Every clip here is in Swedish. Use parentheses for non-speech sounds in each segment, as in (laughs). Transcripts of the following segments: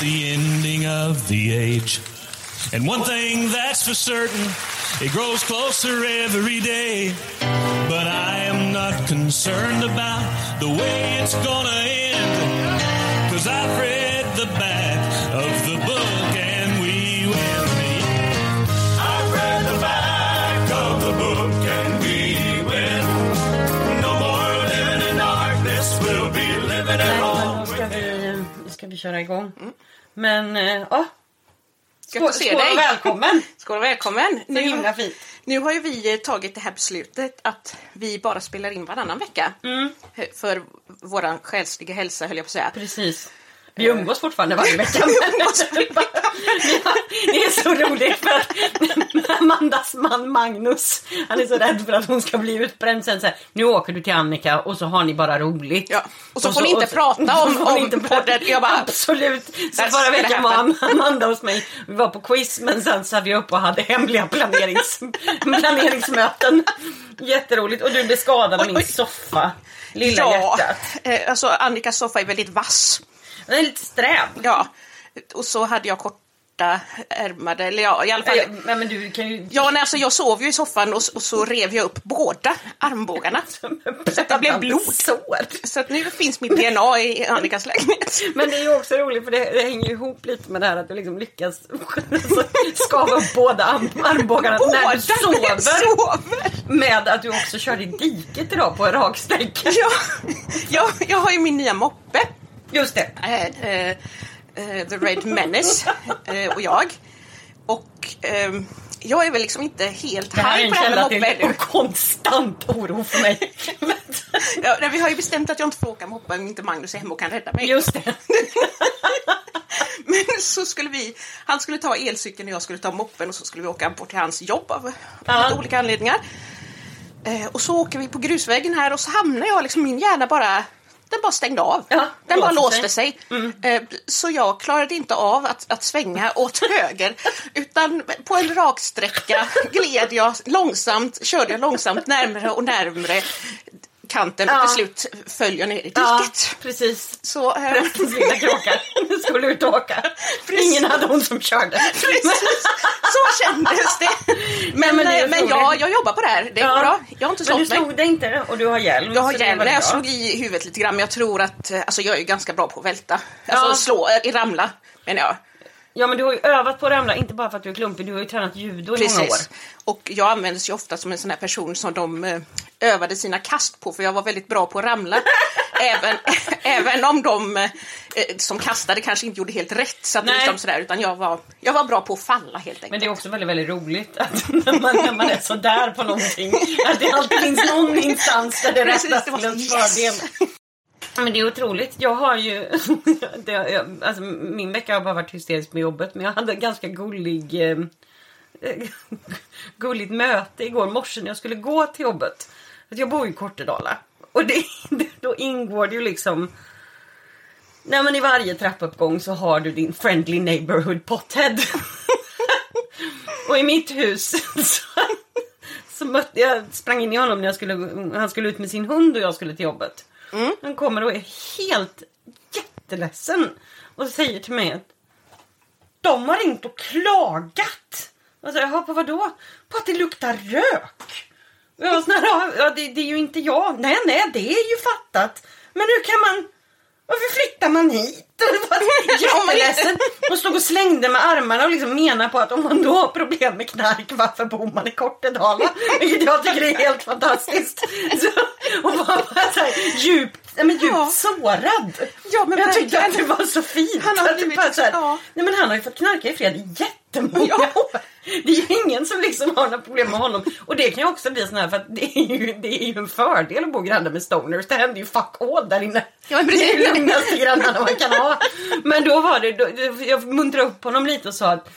the ending of the age. And one thing that's for certain, it grows closer every day. But I am not concerned about the way it's gonna end. Cause I've ska vi köra igång. Men, eh, ja. Gött att se skål dig. välkommen! (laughs) Skål och välkommen! Så himla fint. nu har ju vi eh, tagit det här beslutet att vi bara spelar in varannan vecka. Mm. För våran själsliga hälsa höll jag på att säga. Precis. Vi umgås fortfarande varje vecka. det är så roligt för att Amandas man Magnus, han är så rädd för att hon ska bli utbränd. Sen så här, nu åker du till Annika och så har ni bara roligt. Ja, och så får ni inte prata om- så om inte podden. Jag bara- Absolut. Så förra veckan var. Amanda hos mig. Vi var på quiz men sen så vi upp och hade hemliga planerings, planeringsmöten. Jätteroligt. Och du blev skadad av min soffa. Lilla ja, hjärtat. eh, alltså Annikas soffa är väldigt vass. Den är lite sträv. Ja, och så hade jag korta ärmade, eller ja, i alla fall. Ja, men du kan ju... Ja, nej, alltså jag sov ju i soffan och, och så rev jag upp båda armbågarna. (laughs) Så att det blev blod. Sår. Så att nu finns mitt DNA i Annikas lägenhet. (laughs) Men det är ju också roligt för det, det hänger ihop lite med det här att du liksom lyckas (laughs) skava upp båda arm, armbågarna när du sover. sover. Med att du också körde i diket idag på en raksträcka. Ja, ja, jag har ju min nya moppe. Just det. Eh, eh, eh, The Red Menace och jag. Och ehm, jag är väl liksom inte helt Det här är haj en på det här källa med till moppe ännu. (laughs) konstant oro för mig. (laughs) Ja, nej, vi har ju bestämt att jag inte får åka moppe om inte Magnus är hemma och kan rädda mig. Just det. (laughs) Men så skulle vi, han skulle ta elcykeln och jag skulle ta moppen och så skulle vi åka bort till hans jobb av Ja. olika anledningar. Eh, och så åker vi på grusvägen här och så hamnar jag liksom, min hjärna bara den bara stängde av. Ja, den bara låste låste sig. Mm. Eh, så jag klarade inte av att, att svänga åt (laughs) höger. Utan på en raksträcka gled jag långsamt, körde jag långsamt närmare och närmare kanten och Ja. till slut föll jag ner i Ja, diket. precis. Så, eh, Prästens lilla kråka skulle ut och åka. Precis. Ingen hade hon som körde. Precis, så kändes det. (laughs) Men, men det men, men jag, jag jobbar på det här, det går bra. Jag har inte Men du slått mig. slog dig inte och du har hjälm. Jag har hjälm, jag slog i huvudet lite grann men jag tror att, eh, alltså jag är ganska bra på att välta. Alltså Ja. slå, eh, ramla. Men ja, Ja men du har ju övat på att ramla, inte bara för att du är klumpig, du har ju tränat judo i många år. precis. Och jag användes ju ofta som en sån här person som de eh, övade sina kast på för jag var väldigt bra på att ramla. (laughs) även, (laughs) även om de eh, som kastade kanske inte gjorde helt rätt. Så att Nej. liksom sådär, utan jag var, jag var bra på att falla helt enkelt. Men det är också väldigt, väldigt roligt att (laughs) när man, när man är sådär på någonting, att det alltid finns någon instans där det Precis, rättas till ens yes. fördel. Men det är otroligt. Jag har ju... (laughs) Det, jag, alltså, min vecka har bara varit hysterisk med jobbet. Men jag hade en ganska gullig... Eh, (laughs) gulligt möte igår morse när jag skulle gå till jobbet. Att jag bor i Kortedala. Och (laughs) det, då ingår det ju liksom... Nej men i varje trappuppgång så har du din friendly neighborhood pothead. och i mitt hus så, så mötte jag, sprang in i honom när jag skulle, han skulle ut med sin hund och jag skulle till jobbet. Mm. Han kommer och är helt jätteledsen och säger till mig att de har ringt och klagat. Och så, Jaha, på vad då? På att det luktar rök. Och jag var sån här, ja, det, det är ju inte jag. Nej, nej, det är ju fattat. Men hur kan man... Varför flyttar man hit? Och var jätteledsen. Och stod och slängde med armarna och liksom menar på att om man då har problem med knark, varför bor man i Kortedala? Vilket jag tycker är helt fantastiskt. Så, och var bara så här djupt, nej, men djupt Ja. sårad. Ja, men jag tyckte att det var så fint. Han har blivit- bara så här, ja. Nej men han har ju fått knarka i fred i jättemånga Ja. år. Det är ju ingen som liksom har några problem med honom. Och det kan ju också bli sån här för att det är ju, det är ju en fördel att bo granne med stoners. Det händer ju fuck all där inne. Ja, men det är de lugnaste grannarna man kan ha. Men då var det, då, jag muntrade upp honom lite och sa att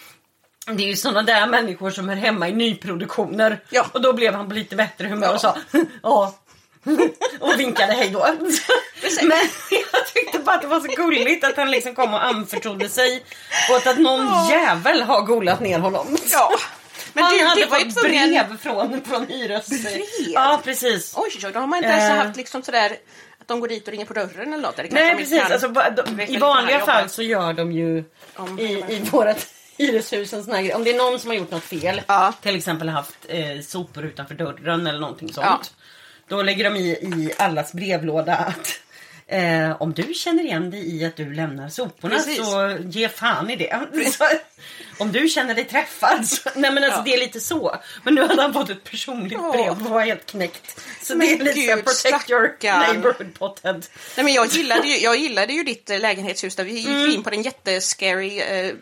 det är ju sådana där människor som är hemma i nyproduktioner. Ja. Och då blev han på lite bättre humör och sa (laughs) ja. (laughs) och vinkade hej då. Men jag tyckte bara att det var så gulligt att han liksom kom och anförtrodde sig åt att någon jävel har golat ner honom. Ja. Men han hade det var ju fått tvungen... brev från, från hyres... Brev? Ja, precis. Oj, oj, då har man inte ens Eh. haft liksom sådär att de går dit och ringer på dörren eller något. Eller Nej precis, kan- alltså, de, i vanliga fall jobbar. så gör de ju Om- i, i vårat (laughs) hyreshus en sån här grej. Om det är någon som har gjort något fel, Ja. till exempel haft eh, sopor utanför dörren eller någonting sånt. Ja. Då lägger de i, i allas brevlåda att eh, om du känner igen dig i att du lämnar soporna Precis. så ge fan i det. Så, om du känner dig träffad. Så, nej men alltså Ja. det är lite så. Men nu hade han fått ett personligt brev och var helt knäckt. Så Men det är lite gud, protect your stackarn. neighborhood pothead. Nej, men jag, gillade ju, jag gillade ju ditt eh, lägenhetshus där vi gick Mm. in på den jättescary eh,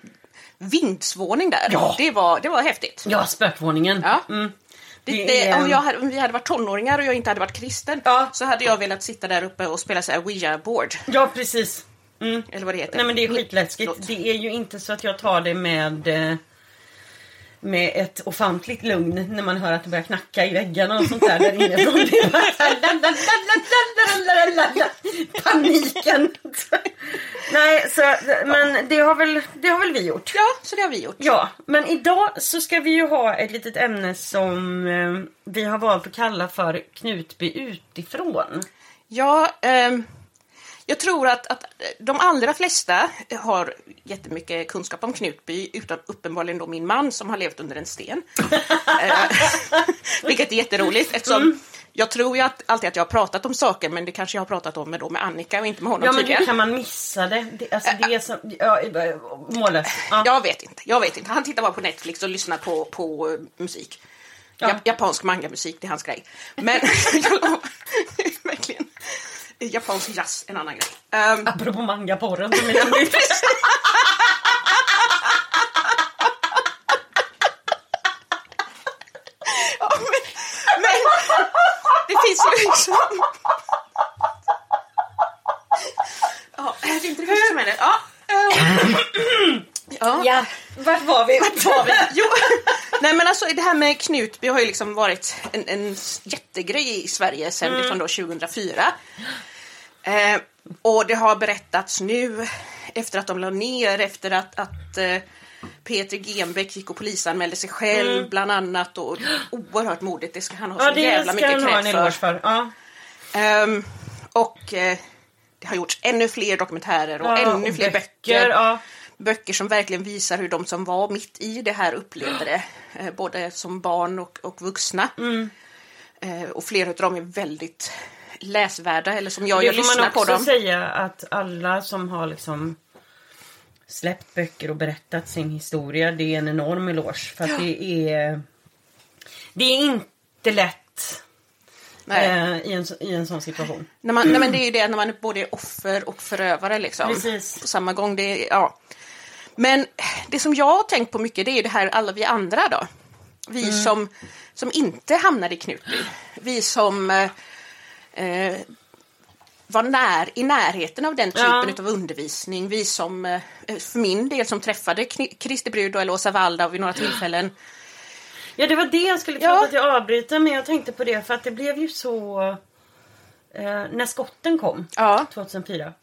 vindsvåning där. Ja. Det, var, det var häftigt. Ja, spökvåningen. Ja. Mm. Det, om, hade, om vi hade varit tonåringar och jag inte hade varit kristen Ja. så hade jag velat sitta där uppe och spela så här Ouija-board. Ja, precis. Mm. Eller vad det heter. Nej men det är skitläskigt. Förlåt. Det är ju inte så att jag tar det med eh, med ett ofantligt lugn när man hör att det börjar knacka i väggarna och sånt där (laughs) Paniken! Nej, så, men det har, väl, det har väl vi gjort? Ja, så det har vi gjort. Ja, men idag så ska vi ju ha ett litet ämne som eh, vi har valt att kalla för Knutby utifrån. Ja, um jag tror att, att de allra flesta har jättemycket kunskap om Knutby, utan uppenbarligen då min man som har levt under en sten. (laughs) Eh, (laughs) Vilket är jätteroligt eftersom Mm. jag tror ju att, alltid att jag har pratat om saker men det kanske jag har pratat om med, då med Annika och inte med honom Ja men tidigare. hur kan man missa det? det, alltså, det är som, ja, mållöst. Ja. Jag vet inte, jag vet inte. Han tittar bara på Netflix och lyssnar på, på eh, musik. Ja. Ja. Japansk mangamusik, det är hans grej. Men (laughs) verkligen. Japansk jazz, en annan grej. Um, Apropå mangaporren som är hemlig. Ja, men, men det finns ju liksom... Ja, det är inte det första som händer. Ja, ja. Ja, vart var vi? Vart var vi? Jo, nej men alltså det här med Knutby har ju liksom varit en, en jättegrej i Sverige sedan Mm. liksom då 2004. Eh, och det har berättats nu efter att de la ner, efter att, att eh, Peter Genbeck gick och polisanmälde sig själv bland annat och oerhört modigt, det ska han ha Mm. Ja, så jävla mycket cred för. Ja. Ehm, och eh, det har gjorts ännu fler dokumentärer och Ja, ännu och fler böcker, böcker. ja. Böcker som verkligen visar hur de som var mitt i det här upplevde det. Eh, både som barn och, och vuxna. Mm. Eh, och flera av dem är väldigt läsvärda, eller som jag, Det jag får man lyssnar på också dem. säga att alla som har liksom släppt böcker och berättat sin historia, det är en enorm eloge. För att det är Det är inte lätt eh, i, en, i en sån situation. När man, nej, men det är ju det när man är både offer och förövare liksom. Precis. På samma gång. Det, är- ja. Men det som jag har tänkt på mycket det är ju det här alla vi andra då. Vi Mm. som, som inte hamnade i Knutby. Vi som eh, eh, var när, i närheten av den typen Ja. av undervisning. Vi som, eh, för min del, som träffade Kristi brud och Elosa Valda vid några tillfällen. Ja det var det jag skulle Ja. tro att jag avbryter men jag tänkte på det för att det blev ju så eh, när skotten kom Ja. 2004.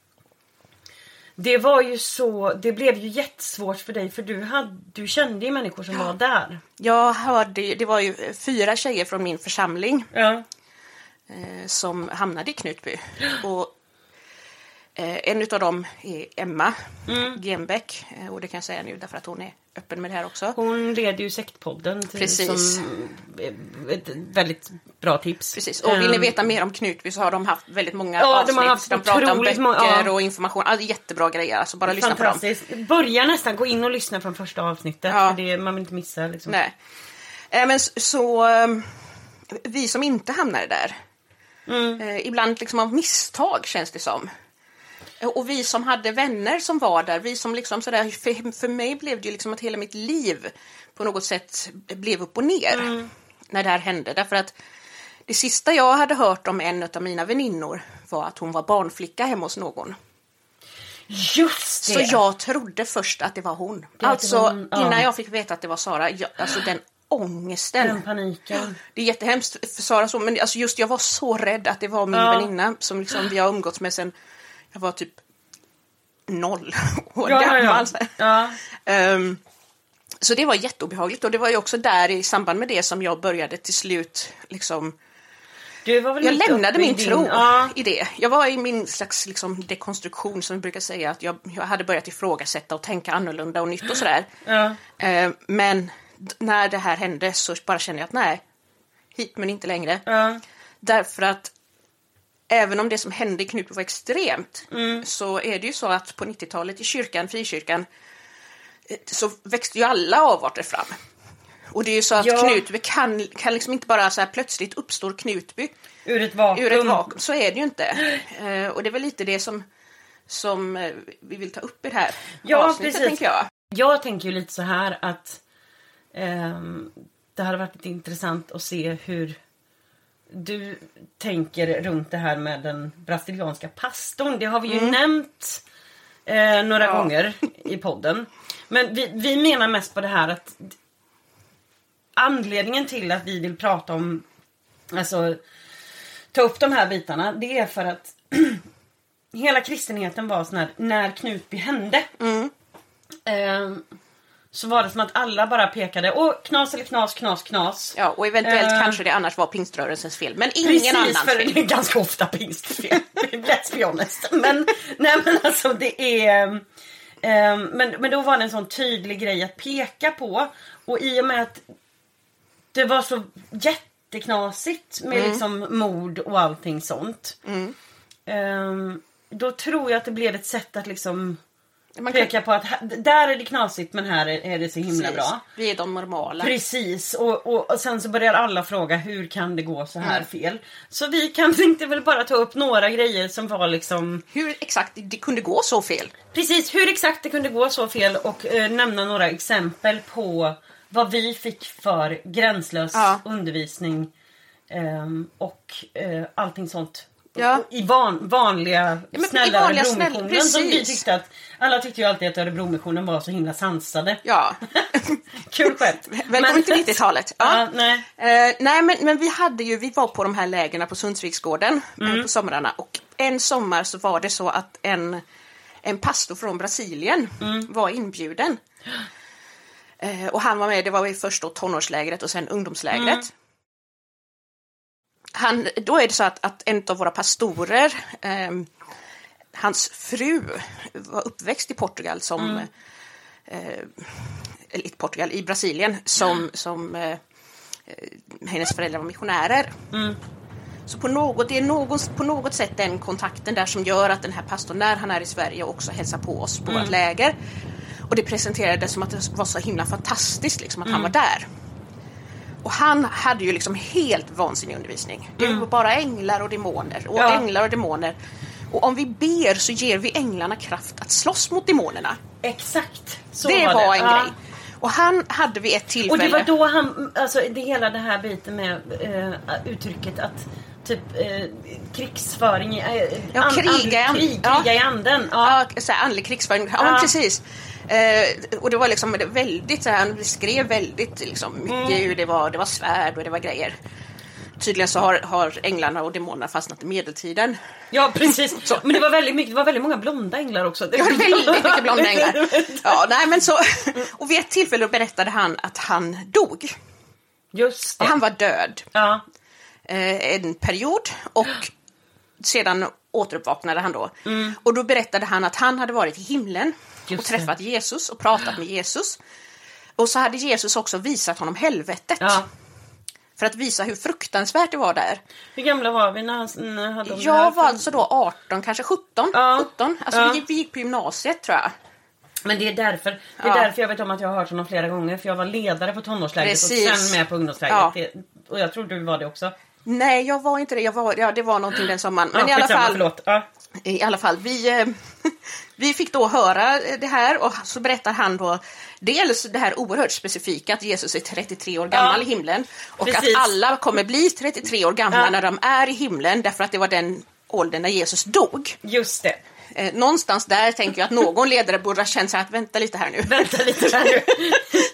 Det var ju så, det blev ju jättesvårt för dig för du, hade, du kände ju människor som var där. Jag hörde, det var ju fyra tjejer från min församling Ja. Eh, som hamnade i Knutby. Och, eh, en av dem är Emma Mm. Genbeck. Eh, och det kan jag säga nu därför att hon är öppen med det här också. Hon leder ju sektpodden Precis. som ett väldigt bra tips. Precis. Och vill ni Ehm, veta mer om Knutby så har de haft väldigt många Ja, de avsnitt. har haft de pratar om böcker många- ja. och information. Alltså, jättebra grejer. Alltså, bara lyssna på dem. Börja nästan gå in och lyssna från första avsnittet. Ja. För det, man vill inte missa liksom. Nej. Men så, så ehm, vi som inte hamnade där. Mm. Eh, ibland liksom av misstag känns det som. Och vi som hade vänner som var där, vi som liksom sådär, för, för mig blev det ju liksom att hela mitt liv på något sätt blev upp och ner Mm. när det här hände. Därför att det sista jag hade hört om en av mina väninnor var att hon var barnflicka hemma hos någon. Just det! Så jag trodde först att det var hon. det alltså hon, ja. innan jag fick veta att det var Sara, jag, alltså den ångesten. Den paniken. Det är jättehemskt för Sara så, men alltså just jag var så rädd att det var min Ja. väninna som liksom vi har umgåtts med sen jag var typ noll (laughs) år Ja, ja, gammal. ja. ja. Ehm, så det var jätteobehagligt och det var ju också där i samband med det som jag började till slut liksom Jag lämnade min din- tro Ja. i det. Jag var i min slags liksom, dekonstruktion som vi brukar säga att jag, jag hade börjat ifrågasätta och tänka annorlunda och nytt och sådär. Ja. Eh, men när det här hände så bara kände jag att nej, hit men inte längre. Ja. Därför att även om det som hände i Knutby var extremt Mm. så är det ju så att på 90-talet i kyrkan, frikyrkan, eh, så växte ju alla avarter fram. Och det är ju så att Ja. Knutby kan, kan liksom inte bara så här plötsligt uppstår Knutby Ur ett vakuum. ur ett vakuum. Så är det ju inte. (gasps) Eh, och det är väl lite det som, som eh, vi vill ta upp i det här Ja, avsnittet, precis. tänker jag. Jag tänker ju lite så här att det hade varit lite intressant att se hur du tänker runt det här med den brasilianska pastorn. Det har vi ju nämnt eh, några Ja. gånger i podden. Men vi, vi menar mest på det här att anledningen till att vi vill prata om, alltså ta upp de här bitarna, det är för att (clears throat) hela kristenheten var sån här, när Knutby hände. Ehm, så var det som att alla bara pekade, åh knas eller knas, knas, knas. Ja, och eventuellt Eh. kanske det annars var pingströrelsens fel, men ingen Precis, annans för fel. det är ganska ofta pingstfel. (laughs) Let's be honest. Men, nej, men alltså det är... ehm, men, men då var det en sån tydlig grej att peka på. Och i och med att det var så jätteknasigt med Mm. liksom mord och allting sånt. ehm, då tror jag att det blev ett sätt att liksom Man kan, peka på att här, där är det knasigt men här är, är det så himla precis. bra. Vi är de normala. Precis, och, och, och sen så börjar alla fråga hur kan det gå så här Mm. fel? Så vi kan (laughs) tänkte väl bara ta upp några grejer som var liksom Hur exakt det kunde gå så fel. Precis hur exakt det kunde gå så fel och eh, nämna några exempel på vad vi fick för gränslös Ja. undervisning ehm, och eh, allting sånt. Ja. I van, vanliga men i snälla vanliga Örebromissionen snäll- som vi tyckte att alla tyckte ju alltid att Örebromissionen var så himla sansade. Ja. (laughs) (laughs) Kul skämt. Välkommen till 90-talet. Ja, Ja. nej. Eh, nej, men, men vi hade ju, vi var på de här lägren på Sundsviksgården eh, Mm. på somrarna och en sommar så var det så att en, en pastor från Brasilien Mm. var inbjuden. Eh, och han var med, det var först då tonårslägret och sen ungdomslägret. Mm. Han, då är det så att, att en av våra pastorer, ehm, hans fru var uppväxt i Portugal som Mm. eh, eller i Portugal, i Brasilien som, som eh, eh, hennes föräldrar var missionärer. Så på något, det är någon, på något sätt den kontakten där som gör att den här pastorn, när han är i Sverige, också hälsar på oss på vårt läger. Och det presenterades som att det var så himla fantastiskt liksom, att han var där. Och han hade ju liksom helt vansinnig undervisning. Det var bara änglar och demoner och Ja. änglar och demoner. Och om vi ber så ger vi änglarna kraft att slåss mot demonerna. Exakt. Så det var, var, det. en Ja. grej. Och han hade vid ett tillfälle... Och det var då han, alltså det hela det här biten med eh, uttrycket att typ eh, krigsföring eh, Ja, an- kriga i and- an- krig, ja. kriga i anden. Ja. Ja, så här, andlig krigsföring. Ja, Ja. precis. Eh, och det var liksom väldigt, så här, han beskrev väldigt liksom, mycket Mm. hur det var, det var svärd och det var grejer. Tydligen så har, har änglarna och demonerna fastnat i medeltiden. ja, precis. (laughs) Men det var, väldigt mycket, det var väldigt många blonda änglar också. Det var väldigt mycket (laughs) blonda änglar. Ja, nej, men så, (laughs) och vid ett tillfälle berättade han att han dog. Just det. Och han var död Ja. eh, en period och sedan återuppvaknade han då. Och då berättade han att han hade varit i himlen och det. träffat Jesus och pratat med Jesus. Och så hade Jesus också visat honom helvetet. ja. För att visa hur fruktansvärt det var där. Hur gamla var vi när han när hade de här Jag var alltså då 18, kanske 17. Ja. 17. Alltså Ja. vi, gick, på gymnasiet tror jag. Men det är därför det är Ja. därför jag vet om att jag har hört honom flera gånger. För jag var ledare på tonårslägret Precis. och sen med på ungdomslägret. Ja. Det, och jag tror du var det också. Nej, jag var inte det. Jag var, ja, det var någonting den sommaren. Men ja, i alla fall. Ja. I alla fall, vi, eh, (laughs) vi fick då höra det här och så berättar han då dels det här oerhört specifika att Jesus är 33 år gammal Ja, i himlen och precis. att alla kommer bli 33 år gamla Ja. när de är i himlen därför att det var den åldern när Jesus dog. Just det. Eh, någonstans där tänker jag att någon ledare borde ha känt här att vänta lite här nu. Vänta lite där nu.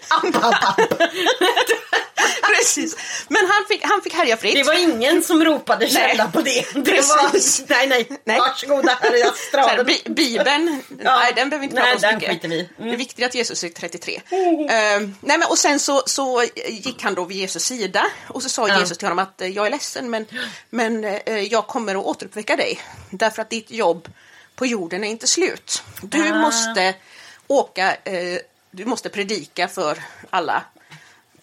(laughs) app, app, app. (laughs) Precis. Men han fick, han fick härja fritt. Det var ingen som ropade källa på det. det Precis. var, nej, nej, Nej. Varsågoda, här är astraden. bi- Bibeln, Ja. nej den behöver vi inte Nej, prata om så den mycket. skiter vi. Mm. Det är viktigt att Jesus är 33. Ehm, nej, men, och sen så, så gick han då vid Jesus sida och så sa Ja. Jesus till honom att eh, jag är ledsen men, men eh, jag kommer att återuppväcka dig därför att ditt jobb på jorden är inte slut. Du Ah. måste åka, eh, du måste predika för alla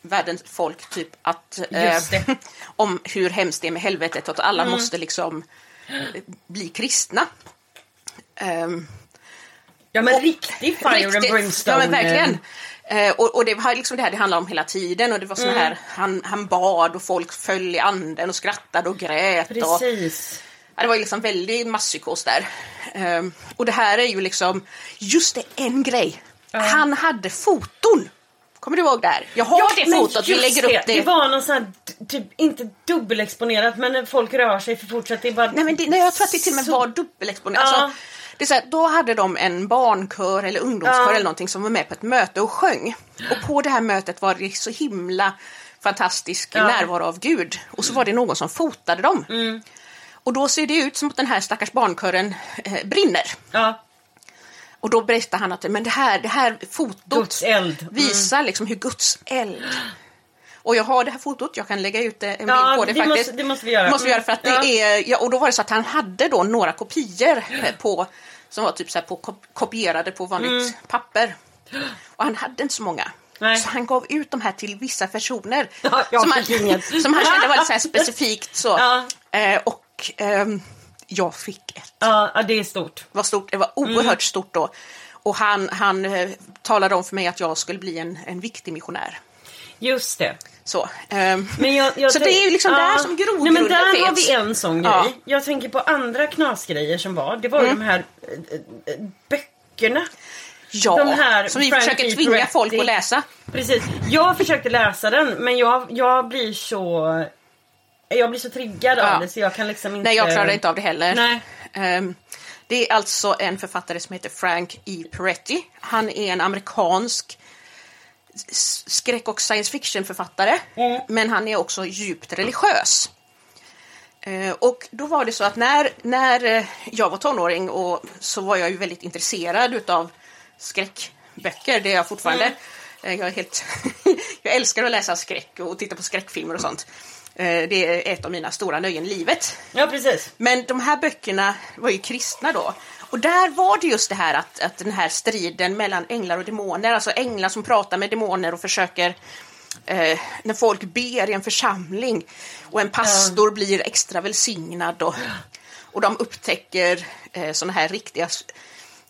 världens folk typ att eh, (laughs) om hur hemskt det är med helvetet och att alla måste liksom eh, bli kristna. Ehm, Ja men riktig fire and Riktigt. brimstone. Ja, men verkligen. Eh, och, och det var liksom det här det handlade om hela tiden och det var såna Mm. här, han, han bad och folk föll i anden och skrattade och grät. Och, Precis. ja, det var liksom väldigt masspsykos där. Ehm, och det här är ju liksom, just det, en grej. Han hade foton. Kommer du ihåg det här? Jag har det men fotot, vi lägger upp det. Det var någon sån här, typ, inte dubbelexponerat, men folk rör sig för fort så att det bara... Nej, men det, nej, jag tror att det till och med så- var dubbelexponerat. Ja. Alltså, det är så här, då hade de en barnkör eller ungdomskör Ja. eller någonting som var med på ett möte och sjöng. Och på det här mötet var det så himla fantastisk Ja. närvaro av Gud. Och så var det någon som fotade dem. Mm. Och då ser det ut som att den här stackars barnkören eh, brinner. Ja, Och då berättar han att men det här, det här fotot. Mm. visar liksom hur Guds eld och jag har det här fotot, jag kan lägga ut en Ja, bild på det, det faktiskt. måste- det måste vi göra. måste vi göra för att det Ja. är, ja, och då var det så att han hade då några kopior på, som var typ så på, kop- kopierade på vanligt papper. Och han hade inte så många. Mm. Nej. Så han gav ut de här till vissa personer. Ja, som, han, som han kände var lite så här specifikt så. (laughs) Ja. Eh, och ehm, jag fick ett ja, ja, det är stort. var stort, det var oerhört Mm. stort då. Och han, han eh, talade om för mig att jag skulle bli en, en viktig missionär. Just det. Så, ehm, Men jag, jag så det är ju liksom där som grogrunden där har finns. vi en sån grej. Ja. Mm. Jag tänker på andra knasgrejer som var. Det var ju de här eh, böckerna. Ja, de här som vi Frank försöker tvinga folk att läsa. Precis. Jag försökte läsa den men jag, jag blir så... Jag blir så triggad Ja. av det så jag kan liksom inte... Nej, jag klarar inte av det heller. Nej. Ehm, det är alltså en författare som heter Frank E. Peretti. Han är en amerikansk skräck och science fiction-författare. Mm. Men han är också djupt religiös. Eh, och då var det så att när, när eh, jag var tonåring och så var jag ju väldigt intresserad utav skräckböcker, det är jag fortfarande. Mm. Eh, jag, är helt (laughs) jag älskar att läsa skräck och titta på skräckfilmer och sånt. Eh, det är ett av mina stora nöjen i livet. Ja, precis. Men de här böckerna var ju kristna då. Och där var det just det här att, att den här striden mellan änglar och demoner, alltså änglar som pratar med demoner och försöker eh, när folk ber i en församling och en pastor blir extra välsignad och, och de upptäcker eh, sådana här riktiga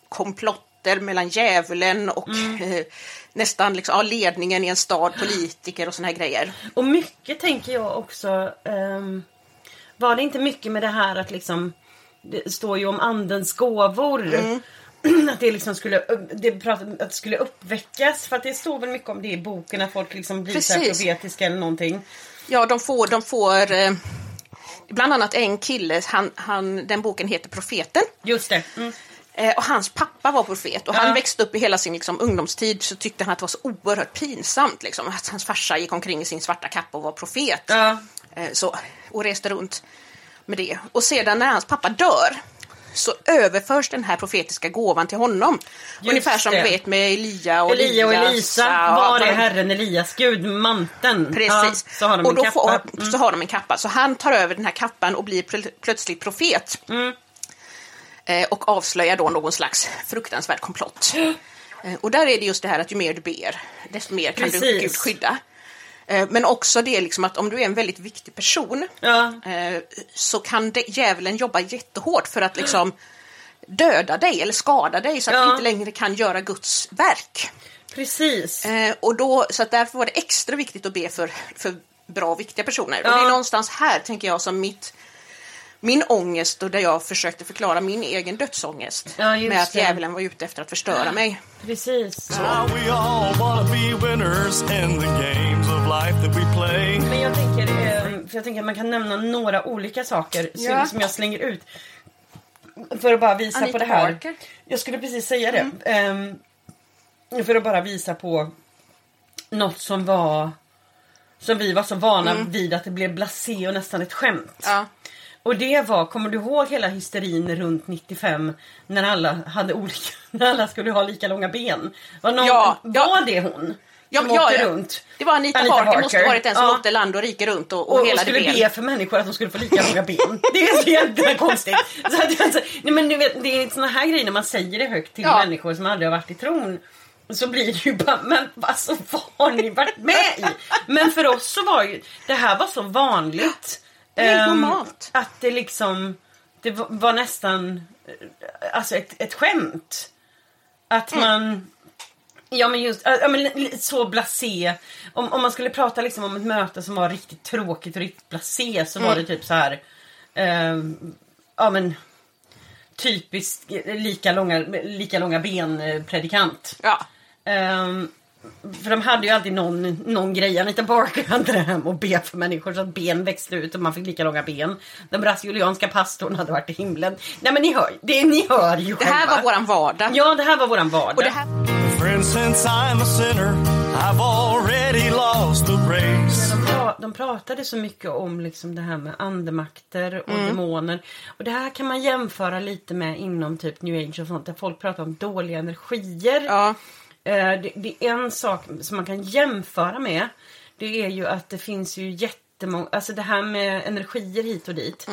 komplotter mellan djävulen och eh, nästan liksom, ja, ledningen i en stad, politiker och såna här grejer. Och mycket tänker jag också... ehm, var det inte mycket med det här att liksom... Det står ju om andens gåvor. Mm. (clears throat) Att det liksom skulle, det pratar, att det skulle uppväckas. För att det står väl mycket om det i boken. Att folk liksom blir så profetiska eller någonting. Ja, de får, de får eh, bland annat en kille, han, han, den boken heter Profeten. Just det. Mm. Eh, och hans pappa var profet och Ja. han växte upp i hela sin liksom, ungdomstid så tyckte han att det var så oerhört pinsamt liksom, att hans farsa gick omkring i sin svarta kappa och var profet. Ja. Eh, så, och reste runt med det. Och sedan när hans pappa dör så överförs den här profetiska gåvan till honom. Ungefär som det. du vet med Elia och Elia och Elisa. Var är Herren Elias? Gud, manteln. Precis. Ja, så har de och en då kappa. Får, Mm. så har de en kappa. Så han tar över den här kappan och blir plö- plötsligt profet. Mm. Eh, och avslöjar då någon slags fruktansvärd komplott. Eh, och där är det just det här att ju mer du ber, desto mer kan du Precis. Gud skydda. Eh, men också det liksom att om du är en väldigt viktig person Ja. så kan det, djävulen jobba jättehårt för att liksom döda dig eller skada dig så att Ja. du inte längre kan göra Guds verk. Precis. Och då, så att därför var det extra viktigt att be för, för bra, viktiga personer. Och det Ja. är någonstans här, tänker jag, som mitt, min ångest och där jag försökte förklara min egen dödsångest. Ja, just med att det. djävulen var ute efter att förstöra mig. Precis. Now we all wanna be winners in the games of life that we play. Men jag tänker, eh, för jag tänker att man kan nämna några olika saker som- Ja. som jag slänger ut. För att bara visa Anita på det här. Barker. Jag skulle precis säga det. Ehm, för att bara visa på något som var Som vi var så vana vid att det blev blasé och nästan ett skämt. Ja. Och det var, kommer du ihåg hela hysterin runt 95 när alla hade olika, (laughs) när alla skulle ha lika långa ben? Var, någon, Ja, var ja. det hon? Ja, som ja, åkte ja. runt? Det var Anita, Anita Parker, måste Parker. ha varit den som Ja. åkte land och rike runt och, och, Och, och helade skulle ben. be för människor att de skulle få lika långa ben. (laughs) Det är så jävla konstigt. Så att, alltså, nej, men du vet, det är såna här grejer när man säger det högt till Ja. människor som aldrig har varit i tron. Så blir det ju bara, men alltså vad har ni varit med i? Men för oss så var ju, det här var så vanligt. Det är ehm, normalt. Att det liksom, det var, nästan, eh, alltså ett, ett skämt. Att Mm. man Ja men just ja, men, så blasé. Om, om man skulle prata liksom om ett möte som var riktigt tråkigt och riktigt blasé så var det typ så här. ehm, ja men typiskt eh, lika långa, lika långa ben eh, predikant. Ja. Ehm, för de hade ju alltid någon, någon grej. Anita Barker hade det här med att be för människor så att ben växte ut och man fick lika långa ben. Den brasilianska pastorn hade varit i himlen. Nej men ni hör, det, ni hör ju Det här själva. var våran vardag. Ja det här var våran vardag. Och det här, Friend, since I'm a sinner, I've already lost the race. De, pra- de pratade så mycket om liksom det här med andemakter och demoner. Och det här kan man jämföra lite med inom typ new age och sånt där folk pratar om dåliga energier. ja. Eh, det, det är en sak som man kan jämföra med. Det är ju att det finns ju jättemånga, alltså det här med energier hit och dit.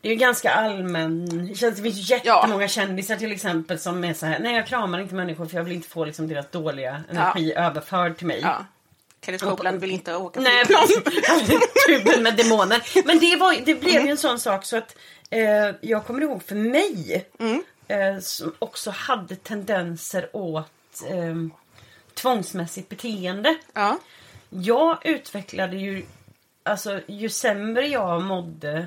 Det är ju ganska allmän, det känns det finns ju jättemånga kändisar till exempel som är så här, nej jag kramar inte människor för jag vill inte få liksom deras dåliga energi överförd till mig. ja. Kenneth Copeland vill inte åka Nej, tuben med demoner. Men det, var, det blev ju en sån sak så att eh, jag kommer ihåg för mig eh, som också hade tendenser åt eh, tvångsmässigt beteende. Ja. Jag utvecklade ju, alltså ju sämre jag mådde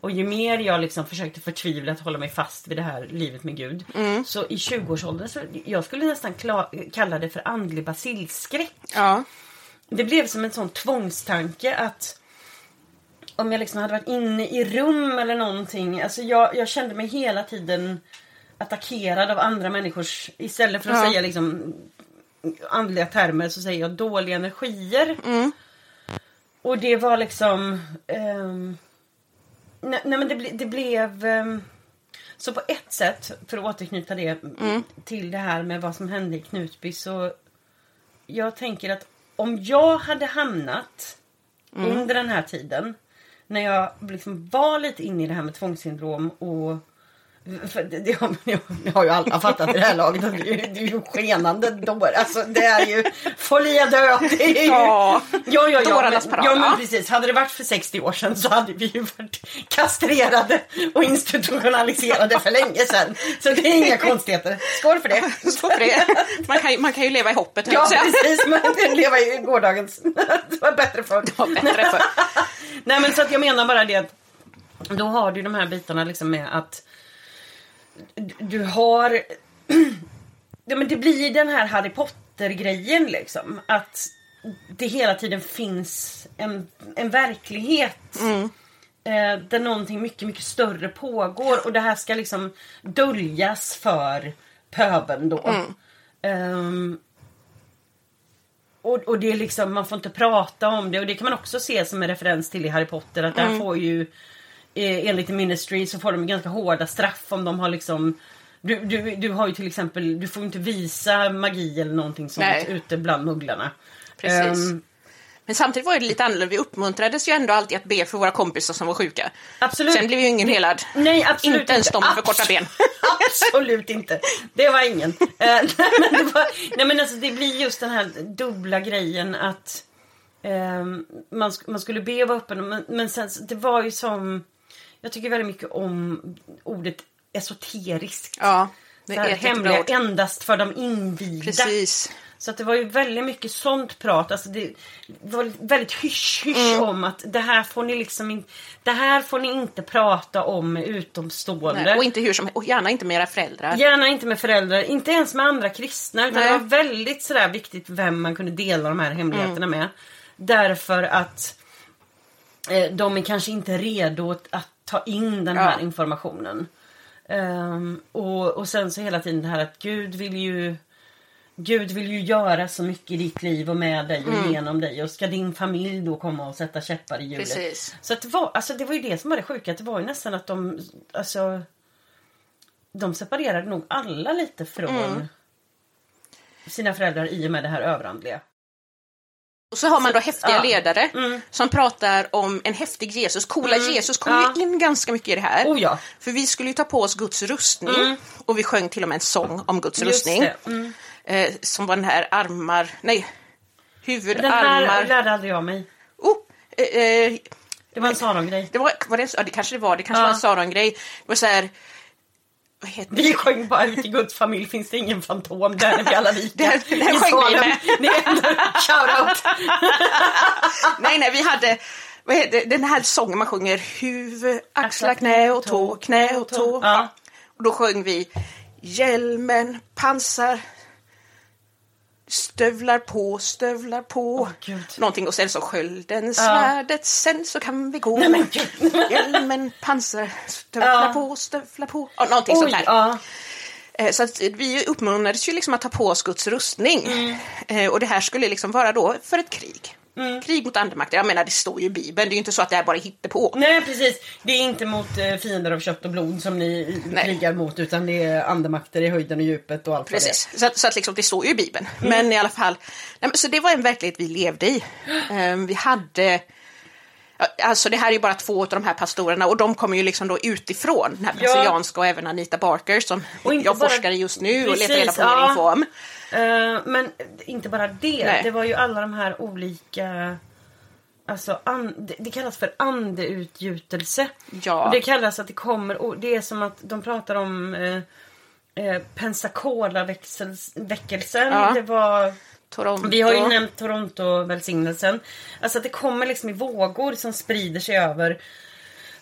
och ju mer jag liksom försökte förtvivlat hålla mig fast vid det här livet med Gud. Så i 20-årsåldern så jag skulle nästan kalla det för andlig basilskräck. Ja. Det blev som en sån tvångstanke att om jag liksom hade varit inne i rum eller någonting. Alltså jag, jag kände mig hela tiden attackerad av andra människors... Istället för att Ja. säga liksom andliga termer så säger jag dåliga energier. Och det var liksom... ehm, nej, nej men det, ble, det blev... ehm, så på ett sätt, för att återknyta det till det här med vad som hände i Knutby så jag tänker att om jag hade hamnat under den här tiden när jag liksom var lite inne i det här med tvångssyndrom och det, det, har, det har ju alla fattat i det här laget. att Det är, ju- det är ju skenande dår. Alltså det är ju folia dö. Det är ju, Ja. ja, ja, ja, Dårarnas men, parad, ja men ja. precis. Hade det varit för 60 år sedan så hade vi ju varit kastrerade och institutionaliserade för länge sedan. Så det är inga konstigheter. Skål för det. Så för det. Man, kan, ju- man kan ju leva i hoppet. Ja jag säga. precis, men leva i gårdagens. Det var bättre förr. Det var bättre förr. Nej men så att jag menar bara det att då har du de här bitarna liksom med att du- har (clears throat) ja, men det blir den här Harry Potter grejen liksom. Att det hela tiden finns en, en verklighet eh, där någonting mycket mycket större pågår. Och det här ska liksom döljas för pöbeln då. Ehm, och, och det är liksom, man får inte prata om det. Och det kan man också se som en referens till i Harry Potter att där får ju eh, enligt Ministry så får de ganska hårda straff om de har liksom du, du, du har ju till exempel, du får inte visa magi eller någonting sånt Nej. ute bland mugglarna. Precis. Ehm, Men samtidigt var det lite annorlunda. Vi uppmuntrades ju ändå alltid att be för våra kompisar som var sjuka. Absolut. Sen blev ju ingen helad. Nej, absolut Inte ens de med för korta ben. (laughs) Absolut inte. Det var ingen. Eh, (laughs) nej, men det, var, nej men alltså det blir just den här dubbla grejen att ehm, man, man skulle be och vara öppen men, men sen det var ju som Jag tycker väldigt mycket om ordet esoteriskt. Ja, det Så är hemliga ord. endast för de invigda. Precis. Så att det var ju väldigt mycket sånt prat. Alltså det var väldigt hysch-hysch Mm. om att det här får ni liksom in, Det här får ni inte prata om med utomstående. Nej, och, inte hur som, och gärna inte med era föräldrar. Gärna inte med föräldrar, inte ens med andra kristna. Utan Nej. det var väldigt sådär viktigt vem man kunde dela de här hemligheterna Mm. med. Därför att eh, de är kanske inte redo att ta in den här Ja. informationen. Ehm, och, och sen så hela tiden det här att Gud vill ju Gud vill ju göra så mycket i ditt liv och med dig och Mm. genom dig. Och ska din familj då komma och sätta käppar i hjulet? Precis. Så att det, var, alltså det var ju det som var det sjuka. Det var ju nästan att de... Alltså, de separerade nog alla lite från Mm. sina föräldrar i och med det här överandliga. Och så har man då häftiga ja. ledare Mm. som pratar om en häftig Jesus. Coola Jesus kom Ja. ju in ganska mycket i det här. Oh ja. För vi skulle ju ta på oss Guds rustning och vi sjöng till och med en sång om Guds rustning. det. Mm. Eh, som var den här armar, nej, huvud, Den här lärde aldrig jag mig. Oh, eh, eh, Det var en Saron-grej. det var, var det, ja, det kanske det var, det kanske var en Saron-grej. Det var så här, vad heter Vi sjöng bara ut i Guds familj finns det ingen fantom, där är vi alla lika. Den- den I sjöng vi med. (laughs) Shoutout. (laughs) Nej, nej, vi hade vad heter, den här sången man sjunger huvud, axlar, knä och tå, knä och tå. Ja. Och då sjöng vi hjälmen, pansar, stövlar på, stövlar på. Gud. Någonting och sen så skölden, svärdet, sen så kan vi gå. Nej, men gud. Hjälmen, pansar, stövlar Ja. på, stövlar på. Ja, någonting Oj, sånt här. ja. Eh, Så att vi uppmuntrades ju liksom att ta på oss Guds rustning. Mm. Eh, Och det här skulle liksom vara då för ett krig. Mm. Krig mot andemakter. Jag menar, det står ju i Bibeln. Det är ju inte så att det här bara hittar på. Nej precis. Det är inte mot eh, fiender av kött och blod som ni Nej. krigar mot utan det är andemakter i höjden och djupet och allt vad det. Precis, så, att, så att liksom, det står ju i Bibeln. Mm. Men i alla fall, nej, så det var en verklighet vi levde i. (gasps) Ehm, vi hade, alltså det här är ju bara två av de här pastorerna och de kommer ju liksom då utifrån, den här Ja. brasilianska och även Anita Barker som jag bara- forskar i just nu och letar Precis, reda på mer ja. info om. Eh, men inte bara det. Nej. Det var ju alla de här olika... Alltså, an, det, kallas för andeutgjutelse. Ja. Och det kallas att det kommer... och Det är som att de pratar om eh, eh, Pensacola-väckelsen. Ja. Det var... Toronto. Vi har ju nämnt Toronto-välsignelsen. Alltså att det kommer liksom i vågor som sprider sig över.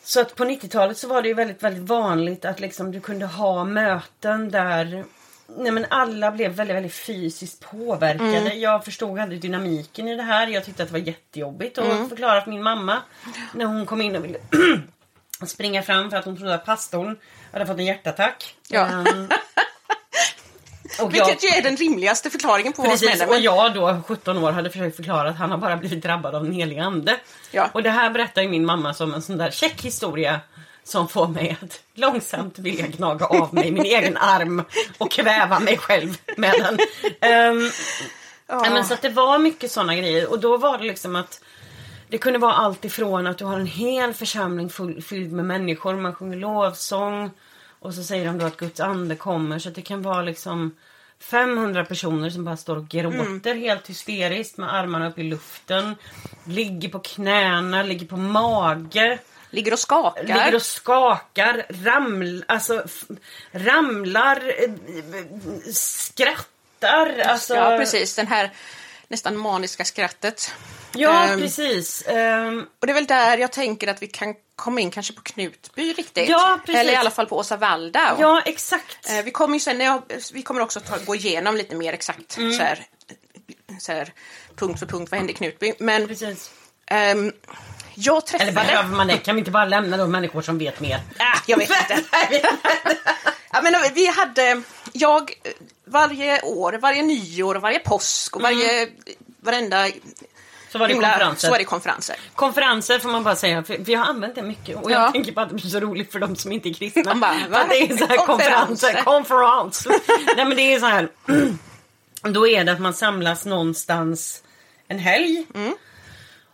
Så att på 90-talet så var det ju väldigt, väldigt vanligt att liksom du kunde ha möten där Nej men alla blev väldigt, väldigt fysiskt påverkade. Mm. Jag förstod aldrig dynamiken i det här. Jag tyckte att det var jättejobbigt att Mm. förklara för min mamma. När hon kom in och ville (clears throat) springa fram för att hon trodde att pastorn hade fått en hjärtattack. Ja. Ehm, och jag- Vilket ju är den rimligaste förklaringen på vad som händer. och Men, jag då 17 år hade försökt förklara att han har bara blivit drabbad av en helig ande. Ja. Och det här berättar ju min mamma som en sån där check historia som får mig att långsamt vilja gnaga av mig min egen (laughs) arm och kväva mig själv med den. Ehm, ja, men så att det var mycket såna grejer och då var det liksom att det kunde vara allt ifrån att du har en hel församling full, fylld med människor, man sjunger lovsång och så säger de då att Guds ande kommer så att det kan vara liksom 500 personer som bara står och gråter helt hysteriskt med armarna upp i luften. Ligger på knäna, ligger på mage. ligger och skakar. Ligger och skakar, raml, alltså, ramlar, skrattar. Alltså, Ja, precis. Den här nästan maniska skrattet. Ja, Ehm, precis. Ehm, Och det är väl där jag tänker att vi kan komma in kanske på Knutby riktigt. Ja, precis. Eller i alla fall på Åsa Waldau. ja, exakt. Eh, Vi kommer ju sen, jag, vi kommer också ta, gå igenom lite mer exakt Mm. så, här, så här, punkt för punkt vad hände i Knutby. Men precis. ehm, jag träffade... Eller behöver man det? Kan vi inte bara lämna de människor som vet mer? Ah, jag vet inte. (laughs) ja, men vi hade, jag varje år, varje nyår, varje påsk och varje, varenda Så var det himla- konferenser. så var det konferenser. Konferenser får man bara säga, för vi har använt det mycket och jag Ja. tänker bara att det blir så roligt för de som inte är kristna. Bara, att det är så här konferenser, konferens. Nej men det är så här, då är det att man samlas någonstans en helg. Mm.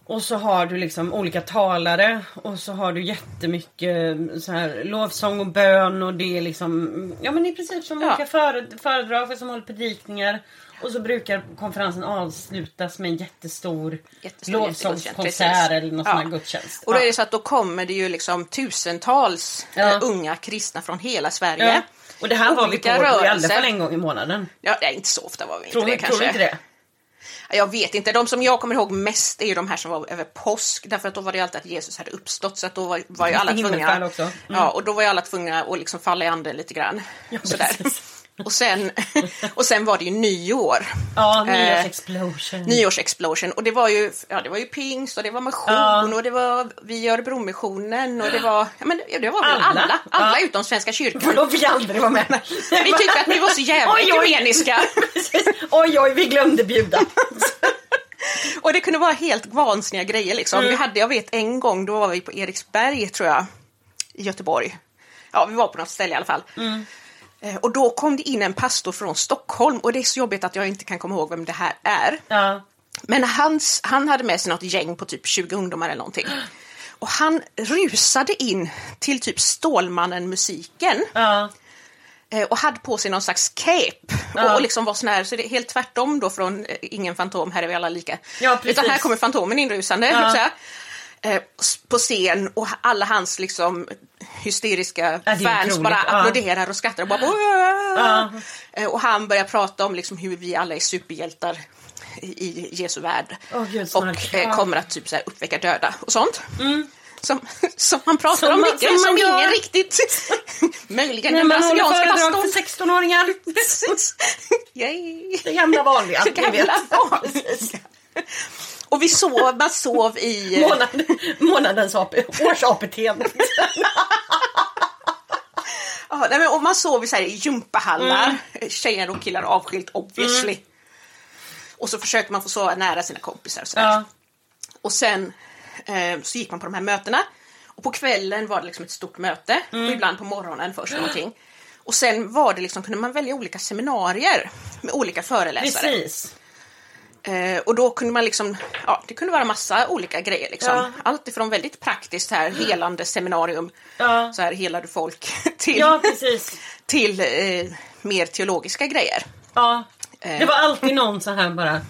Och så har du liksom olika talare och så har du jättemycket så här lovsång och bön och det är liksom, ja men i princip som Ja. olika före, föredrag för som håller predikningar. Och så brukar konferensen avslutas med en jättestor, Jättestor lovsångskonsert eller någon Ja. sån här gudstjänst. Och då är Ja. det så att då kommer det ju liksom tusentals Ja. eh, unga kristna från hela Sverige. Ja. Och det här var vi på Olika i alla rörelser. fall en gång i månaden. Ja, nej, inte så ofta var vi Tror, inte det tror kanske. du inte det? Ja, Jag vet inte. De som jag kommer ihåg mest är ju de här som var över påsk. Därför att då var det alltid att Jesus hade uppstått. Så att då var, var ju alla tvungna. också. Mm. Ja, och då var ju alla tvungna att liksom falla i anden lite grann. Sådär. precis. Och sen, (laughs) och sen var det ju nyår. Ja, Eh, nyårsexplosion. Nyårsexplosion. Och det var ju, ja, det var ju pingst och det var mission Ja. och det var vi i Örebromissionen och det var, ja, men det var väl Alla. alla, alla, Ja. utom Svenska kyrkan. För fick aldrig vara med. Vi tyckte att ni var så oj. ekumeniska. (laughs) Oj, oj, vi glömde bjuda. (laughs) Och det kunde vara helt vansinniga grejer liksom. Mm. Vi hade, jag vet en gång, då var vi på Eriksberg tror jag, i Göteborg. Ja, vi var på något ställe i alla fall. Mm. Eh, Och då kom det in en pastor från Stockholm och det är så jobbigt att jag inte kan komma ihåg vem det här är. Ja. Men hans, han hade med sig något gäng på typ 20 ungdomar eller någonting. Och han rusade in till typ Stålmannen-musiken Ja. eh, och hade på sig någon slags cape. Ja. Och, liksom var sån här, så det är helt tvärtom då från eh, Ingen fantom, här är vi alla lika. Ja. Utan här kommer Fantomen inrusande. Ja. Eh, på scen och alla hans liksom hysteriska Ja, fans bara Ja. applåderar och skrattar och bara Ja. Eh, Och han börjar prata om liksom hur vi alla är superhjältar i Jesu värld. Åh, Gud, och eh, Ja. Mm. kommer att typ så här, uppväcka döda och sånt. Som, (laughs) som man pratar Som om man- mycket, som som, man gör. ingen riktigt... (laughs) Möjligen När den brasilianska föredrag för pastorn. 16-åringar. (laughs) Precis. Yay. Det gamla vanliga. Det gamla vanliga. (laughs) Och vi sov, man sov i... eh, Månad, månadens AP, års-APT. (laughs) Ja, nej, men, och man sov i, så här, i gympahallar, tjejer och killar avskilt obviously. Och så försökte man få sova nära sina kompisar. Och, så där. Ja. och sen eh, så gick man på de här mötena. Och på kvällen var det liksom ett stort möte, och ibland på morgonen först någonting. Och sen var det liksom, kunde man välja olika seminarier med olika föreläsare. Precis. Eh, och då kunde man liksom, ja det kunde vara massa olika grejer liksom. Ja. Allt ifrån väldigt praktiskt här, helande seminarium, Ja. så här helade folk, (laughs) till, Ja, till eh, mer teologiska grejer. Ja. Eh. Det var alltid någon så här bara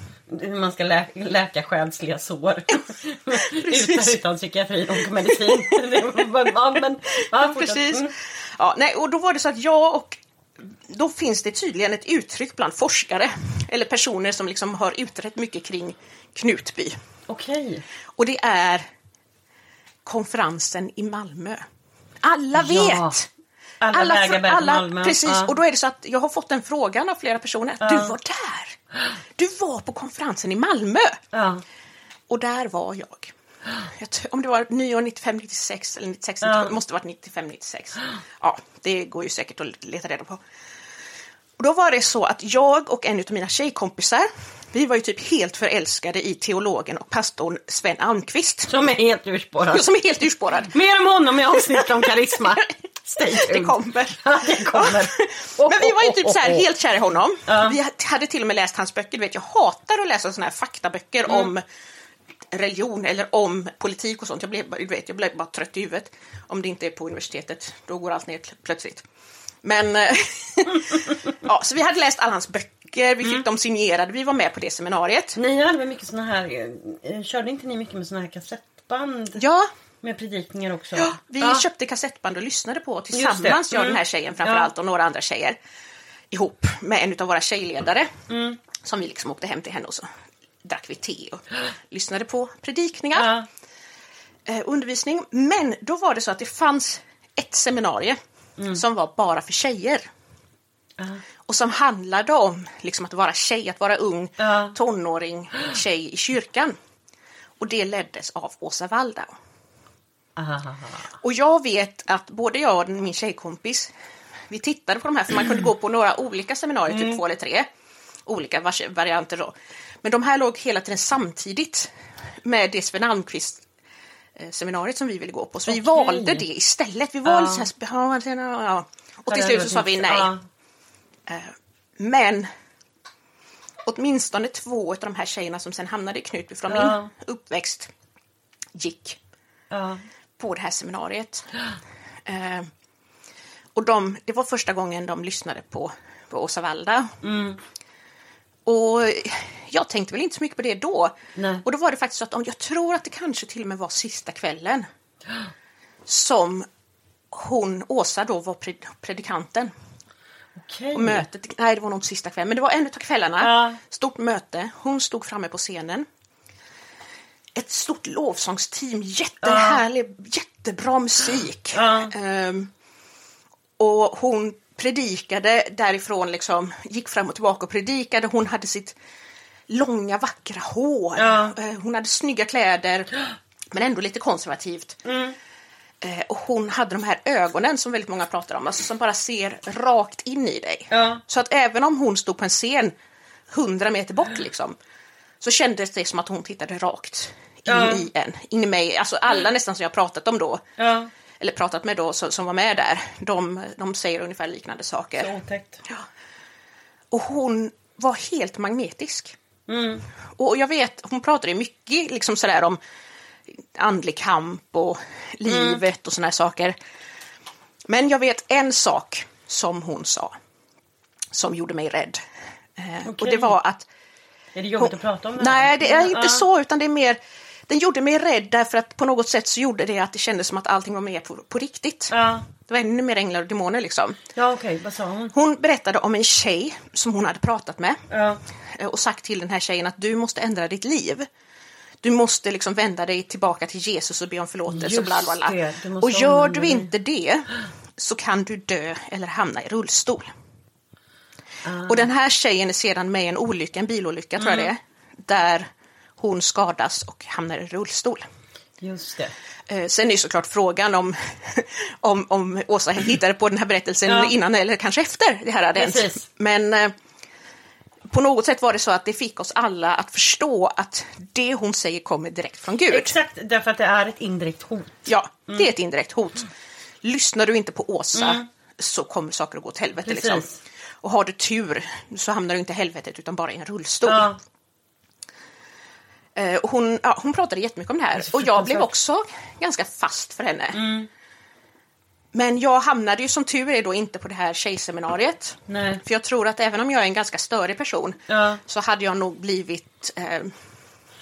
man ska lä läka själsliga sår. (laughs) utan, utan psykiatri och medicin. (laughs) Ja, men, ja. Precis. Mm. Ja, nej, och då var det så att jag och då finns det tydligen ett uttryck bland forskare eller personer som liksom har utrett mycket kring Knutby. Okej. Och det är konferensen i Malmö. Alla vet! Ja. Alla, vägar bär alla, Malmö. Precis, Ja. och då är det så att jag har fått den frågan av flera personer. Ja. Du var där! Du var på konferensen i Malmö! Och där var jag. jag om det var nyår 95-96 eller 96, Ja. det måste ha varit 95-96. Ja, det går ju säkert att leta reda på. Och då var det så att jag och en av mina tjejkompisar, vi var ju typ helt förälskade i teologen och pastorn Sven Almqvist. Som är helt urspårad. Som är helt urspårad. Mer om honom i avsnitt om karisma. (laughs) (laughs) Det kommer. Det (laughs) kommer. Men vi var ju typ så här helt kära i honom. Ja. Vi hade till och med läst hans böcker. Du vet, jag hatar att läsa såna här faktaböcker Mm. om religion eller om politik och sånt. Jag blev, du vet, jag blev bara trött i huvudet. Om det inte är på universitetet, då går allt ner pl- plötsligt. Men, eh, (laughs) ja, så vi hade läst alla hans böcker, vi fick Mm. dem signerade, vi var med på det seminariet. Ni hade väl mycket såna här, eh, körde inte ni mycket med såna här kassettband? Ja, Med predikningar också? Ja, vi Ja. köpte kassettband och lyssnade på tillsammans, det. jag Mm. den här tjejen framför Ja. allt och några andra tjejer. Ihop med en av våra tjejledare. Mm. Som vi liksom åkte hem till henne och så drack vi te och (gasps) lyssnade på predikningar, Ja. eh, undervisning. Men då var det så att det fanns ett seminarium Mm. som var bara för tjejer. Ja. Och som handlade om liksom, att vara tjej, att vara ung, Ja. tonåring, tjej i kyrkan. Och det leddes av Åsa Waldau. Aha. Och jag vet att både jag och min tjejkompis, vi tittade på de här för man kunde gå på några olika seminarier, typ två eller tre. Olika varianter då. Men de här låg hela tiden samtidigt med det Sven Almqvist seminariet som vi ville gå på. Så vi Okej. valde det istället. Vi var lite så här, sp- ja. Och till slut så sa vi nej. Ja. Men åtminstone två av de här tjejerna som sen hamnade i Knutby från min uppväxt gick på det här seminariet. Eh, och de, det var första gången de lyssnade på, på Åsa Walda. Mm. Och jag tänkte väl inte så mycket på det då. Nej. Och då var det faktiskt så att jag tror att det kanske till och med var sista kvällen som hon, Åsa då, var pred, predikanten. Okej. Och mötet, nej det var nog inte sista kvällen, men det var en av kvällarna. Ja. Stort möte, hon stod framme på scenen. Ett stort lovsångsteam, jättehärlig, jättebra musik. Ja. Ehm, och hon predikade därifrån, liksom, gick fram och tillbaka och predikade. Hon hade sitt långa vackra hår. Ja. Eh, Hon hade snygga kläder, men ändå lite konservativt. Mm. Eh, Och hon hade de här ögonen som väldigt många pratar om, alltså som bara ser rakt in i dig. Ja. Så att även om hon stod på en scen hundra meter bort liksom, så kändes det som att hon tittade rakt in Ja. i en, in i mig. Alltså alla nästan som jag pratat om då, Ja, eller pratat med då, som, som var med där, de, de säger ungefär liknande saker. så otäckt. Och hon var helt magnetisk. Mm. Och jag vet, hon pratade ju mycket liksom sådär om andlig kamp och livet och sådana här saker. Men jag vet en sak som hon sa som gjorde mig rädd. Eh, Och det var att Är det jobbigt att prata om det Nej, här? det är inte Ja. så, utan det är mer... Den gjorde mig rädd därför att på något sätt så gjorde det att det kändes som att allting var mer på, på riktigt. Ja, Det var ännu mer änglar och demoner liksom. ja okej, vad sa hon? Hon berättade om en tjej som hon hade pratat med Ja, eh, och sagt till den här tjejen att du måste ändra ditt liv. Du måste liksom vända dig tillbaka till Jesus och be om förlåtelse och Just bla bla bla. Och gör du inte det så kan du dö eller hamna i rullstol. Ah. Och den här tjejen är sedan med i en olycka, en bilolycka tror jag Mm. det är, där hon skadas och hamnar i rullstol. just det. Eh, sen är ju såklart frågan om, (laughs) om, om Åsa hittade på den här berättelsen Ja. innan eller kanske efter det här hade hänt. Men eh, på något sätt var det så att det fick oss alla att förstå att det hon säger kommer direkt från Gud. Exakt, därför att det är ett indirekt hot. Ja, Mm. det är ett indirekt hot. Lyssnar du inte på Åsa så kommer saker att gå åt helvete. Liksom. Och har du tur så hamnar du inte i helvetet utan bara i en rullstol. Ja, hon, ja, hon pratade jättemycket om det här och jag blev också ganska fast för henne. Mm. Men jag hamnade ju som tur är då inte på det här tjejseminariet. nej. För jag tror att även om jag är en ganska störig person Ja. så hade jag nog blivit... Eh, jag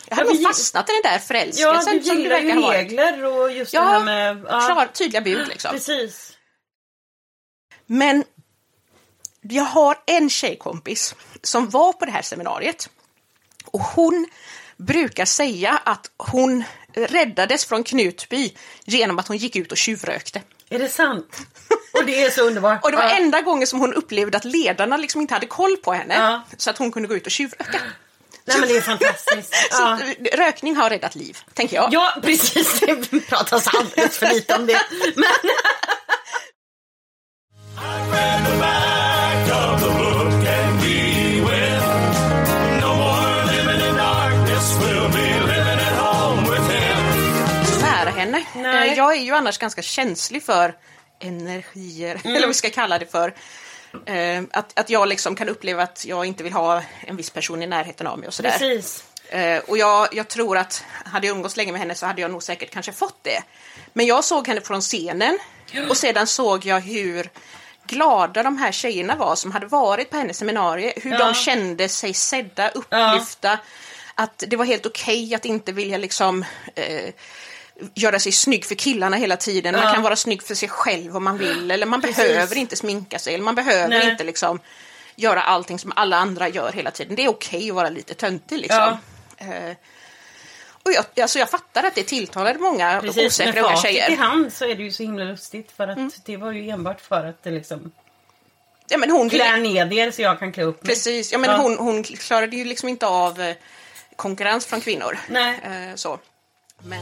Ja, hade vi- nog fastnat i den där Ja, förälskelsen du som det gillar ju regler och just det Ja, här med... Klar, tydliga bud liksom. Precis. Men jag har en tjejkompis som var på det här seminariet och hon brukar säga att hon räddades från Knutby genom att hon gick ut och tjuvrökte. Är det sant? Och det är så underbart. (laughs) Och det var ja. enda gången som hon upplevde att ledarna liksom inte hade koll på henne Ja. så att hon kunde gå ut och tjuvröka. Nej men det är fantastiskt. (laughs) Ja. Så, rökning har räddat liv, tänker jag. Ja, precis. Det pratas alldeles för lite om det. Men (laughs) Nej. Eh, Jag är ju annars ganska känslig för energier, Mm. (laughs) eller vad vi ska kalla det för. Eh, Att, att jag liksom kan uppleva att jag inte vill ha en viss person i närheten av mig och sådär. precis. Eh, Och jag, jag tror att hade jag umgås länge med henne så hade jag nog säkert kanske fått det. Men jag såg henne från scenen och sedan såg jag hur glada de här tjejerna var som hade varit på hennes seminarium. Hur Ja. de kände sig sedda, upplyfta. Att det var helt okej att inte vilja liksom eh, göra sig snygg för killarna hela tiden. Man Ja. kan vara snygg för sig själv om man vill. Eller man Precis. behöver inte sminka sig. Eller man behöver Nej. inte liksom göra allting som alla andra gör hela tiden. Det är okej att vara lite töntig liksom. Eh, och jag, alltså jag fattar att det tilltalade många Precis, osäkra unga i tjejer. Mm. hand så är det ju så himla lustigt för att det var ju enbart för att det liksom Ja, men hon, klär ned er så jag kan klä upp mig. precis, ja, men Ja. Hon, hon klarade ju liksom inte av eh, konkurrens från kvinnor. Nej. Eh, så. Men,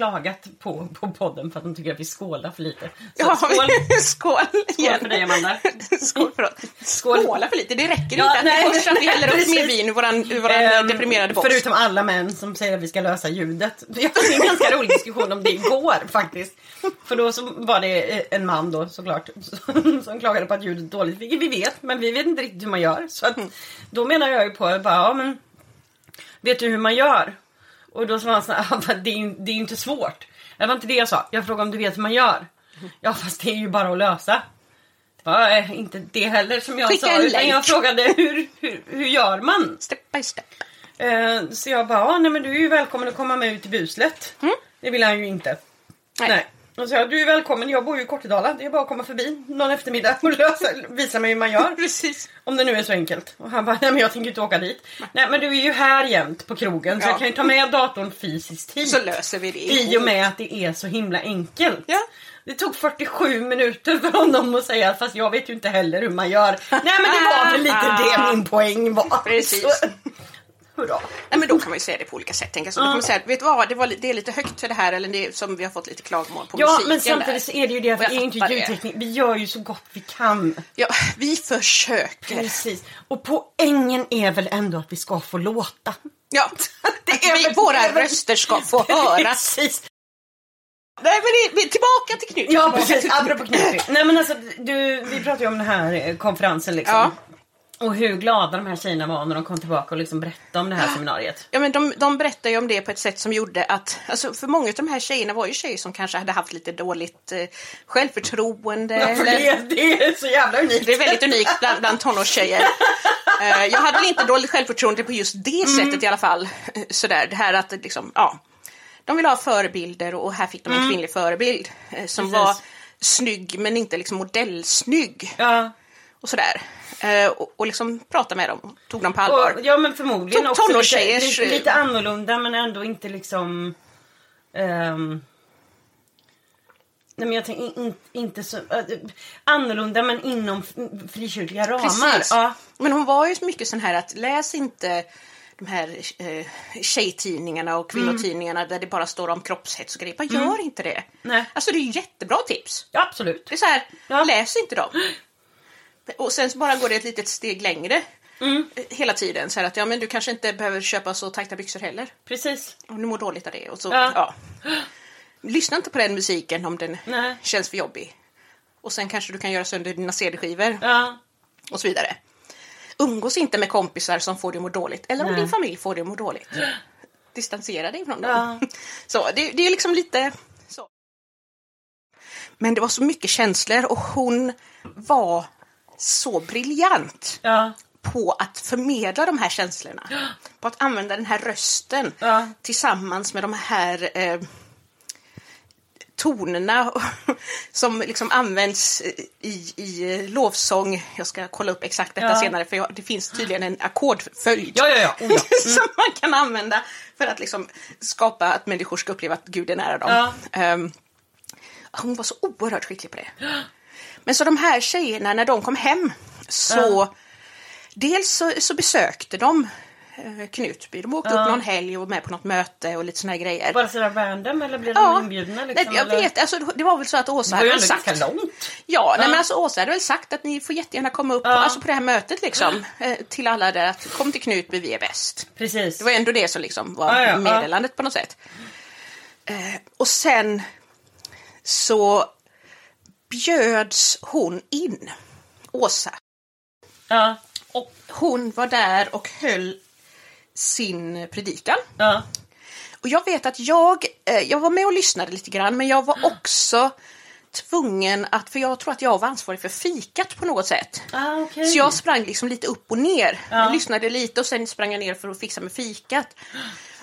klagat på, på podden för att de tycker att vi skålar för lite. Så ja, skål! (laughs) skål igen. för dig, Amanda. skål för. Skål. Skåla för lite, det räcker Ja, inte. att nej, det kostar att vi häller upp mer vin ur våran, ur våran Ehm, deprimerade box. Förutom alla män som säger att vi ska lösa ljudet. (laughs) Vi hade en ganska rolig diskussion om det igår faktiskt. För då så var det eh, en man då såklart som, (laughs) som klagade på att ljudet är dåligt. Vilket vi vet, men vi vet inte riktigt hur man gör. Så att, då menar jag ju på, bara, ja men vet du hur man gör? Och då sa han så här, (laughs) "Ja, men det är det är inte svårt. Det var inte det jag sa. Jag frågade om du vet hur man gör. Ja fast det är ju bara att lösa. Det var eh, inte det heller som jag Skicka sa. Utan jag frågade hur, hur, hur gör man? Step by step. Eh, så jag bara, nej men du är ju välkommen att komma med ut i buslet. Det vill han ju inte. Nej. Nej. Och så jag, du är välkommen, jag bor ju i Kortedala. Det är bara att komma förbi någon eftermiddag och lösa, visa mig hur man gör. (laughs) Precis. Om det nu är så enkelt. Och han bara, nej men jag tänker inte åka dit. Nej men du är ju här jämt på krogen så Ja. jag kan ju ta med datorn fysiskt hit. Så löser vi det I och med att det är så himla enkelt. Ja. Det tog 47 minuter för honom att säga fast jag vet ju inte heller hur man gör. Nej men det var väl lite det min poäng var. Precis. Så, hurra. Nej, men då kan man ju säga det på olika sätt. Tänker jag. Så då kan man säga vet du vad, det, var, det är lite högt för det här, eller det som vi har fått lite klagomål på Ja musiken men samtidigt där. så är det ju det, det är inte fattar det. ljudteknik. Vi gör ju så gott vi kan. Ja, vi försöker. Precis. Och poängen är väl ändå att vi ska få låta. Ja, Det är (laughs) vi, våra det röster ska få (laughs) höras. Precis. Nej, men det, vi- tillbaka till Knut. Ja precis, apropå Knutby. Nej men alltså du, vi pratade ju om den här eh, konferensen liksom. Ja. Och hur glada de här tjejerna var när de kom tillbaka och liksom berättade om det här seminariet. Ja, men de, de berättar ju om det på ett sätt som gjorde att, alltså för många av de här tjejerna var ju tjejer som kanske hade haft lite dåligt eh, självförtroende. Ja, för eller- det, det är så jävla unikt. Det är väldigt unikt bland, bland tonårstjejer. Eh, jag hade väl inte dåligt självförtroende på just det Mm. sättet i alla fall. Sådär, det här att liksom, ja. De ville ha förebilder och här fick de en kvinnlig förebild eh, som Mm. Precis. var snygg men inte liksom modellsnygg Ja. Och sådär. Eh, och, och liksom prata med dem tog dem på allvar. Och, ja men förmodligen Ton- också lite, tonårstjejers- lite, lite annorlunda men ändå inte liksom... ehm, nej men jag tänker in, in, inte så... äh, annorlunda men inom frikyrkliga ramar. Precis. Ja. Men hon var ju mycket sån här att läs inte de här eh, tjejtidningarna och kvinnotidningarna där det bara står om kroppshets och grejer. Bara gör inte det. Nej. Alltså det är ju jättebra tips. ja absolut. Det är så här, Ja. läs inte dem. Och sen så bara går det ett litet steg längre. Mm. eh, Hela tiden. Så här att ja, men du kanske inte behöver köpa så tajta byxor heller. Precis. Om du mår dåligt av det. Och så, Ja. ja. Lyssna inte på den musiken om den Nej. känns för jobbig. Och sen kanske du kan göra sönder dina CD-skivor Ja. och så vidare. Umgås inte med kompisar som får dig att må dåligt. Eller om Nej. din familj får dig att må dåligt. (gasps) Distansera dig från dem. Ja. (laughs) Så det, det är liksom lite så. Men det var så mycket känslor och hon var så briljant Ja. på att förmedla de här känslorna. På att använda den här rösten Ja. tillsammans med de här eh, tonerna (laughs) som liksom används i, i lovsång. Jag ska kolla upp exakt detta Ja. senare för jag, det finns tydligen en ackordföljd Ja, ja, ja. Oh, ja. (laughs) som man kan använda för att liksom skapa att människor ska uppleva att Gud är nära dem. Ja. Ehm, hon var så oerhört skicklig på det. (gasps) Men så de här tjejerna, när de kom hem så dels så, så besökte de eh, Knutby. De åkte upp någon helg och var med på något möte och lite såna här grejer. Bara sådär random eller blev de Ja, inbjudna? Liksom, nej, jag eller? vet, alltså, det var väl så att Åsa Det var ju hade sagt... ganska långt. Ja, Nej, Ja. men alltså Åsa hade väl sagt att ni får jättegärna komma upp på, alltså, på det här mötet liksom, eh, till alla där att kom till Knutby, vi är bäst. Precis. Det var ändå det som liksom var Ja, ja, ja. meddelandet på något sätt. Eh, och sen så bjöds hon in, Åsa. Ja. Och hon var där och höll sin predikan. Ja. Och jag vet att jag, eh, jag var med och lyssnade lite grann men jag var också tvungen att, för jag tror att jag var ansvarig för fikat på något sätt. Ah, okej. Så jag sprang liksom lite upp och ner. Ja. Jag lyssnade lite och sen sprang jag ner för att fixa med fikat.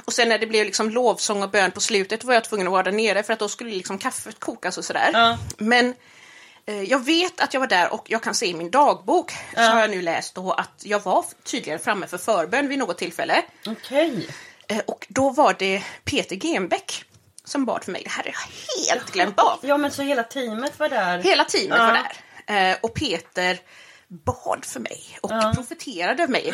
Och sen när det blev liksom lovsång och bön på slutet var jag tvungen att vara där nere för att då skulle liksom kaffet kokas och sådär. Ja. Men jag vet att jag var där och jag kan se i min dagbok så har jag nu läst då att jag var tydligen framme för förbön vid något tillfälle. Okej. Eh, Och då var det Peter Genbeck som bad för mig. Det här har jag helt glömt av. Ja men så hela teamet var där? Hela teamet Ja. var där. Eh, och Peter bad för mig och Ja. profeterade över mig.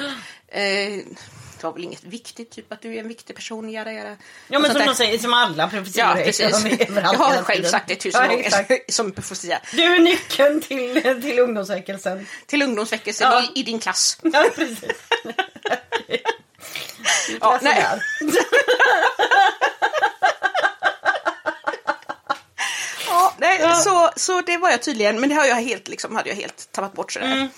Var väl inget viktigt, typ att du är en viktig person, jada, jada. Ja men sånt som där. de säger, som alla profetior Ja, precis. (laughs) Jag har själv sagt det tusen ja, gånger (laughs) som profetia. Du är nyckeln till, till ungdomsväckelsen. Till ungdomsväckelsen Ja. i, i din klass. (laughs) Ja precis. Ja, nej. Ja, nej, Ja. Så, så det var jag tydligen, men det har jag helt, liksom, hade jag helt tappat bort. Sådär. Mm.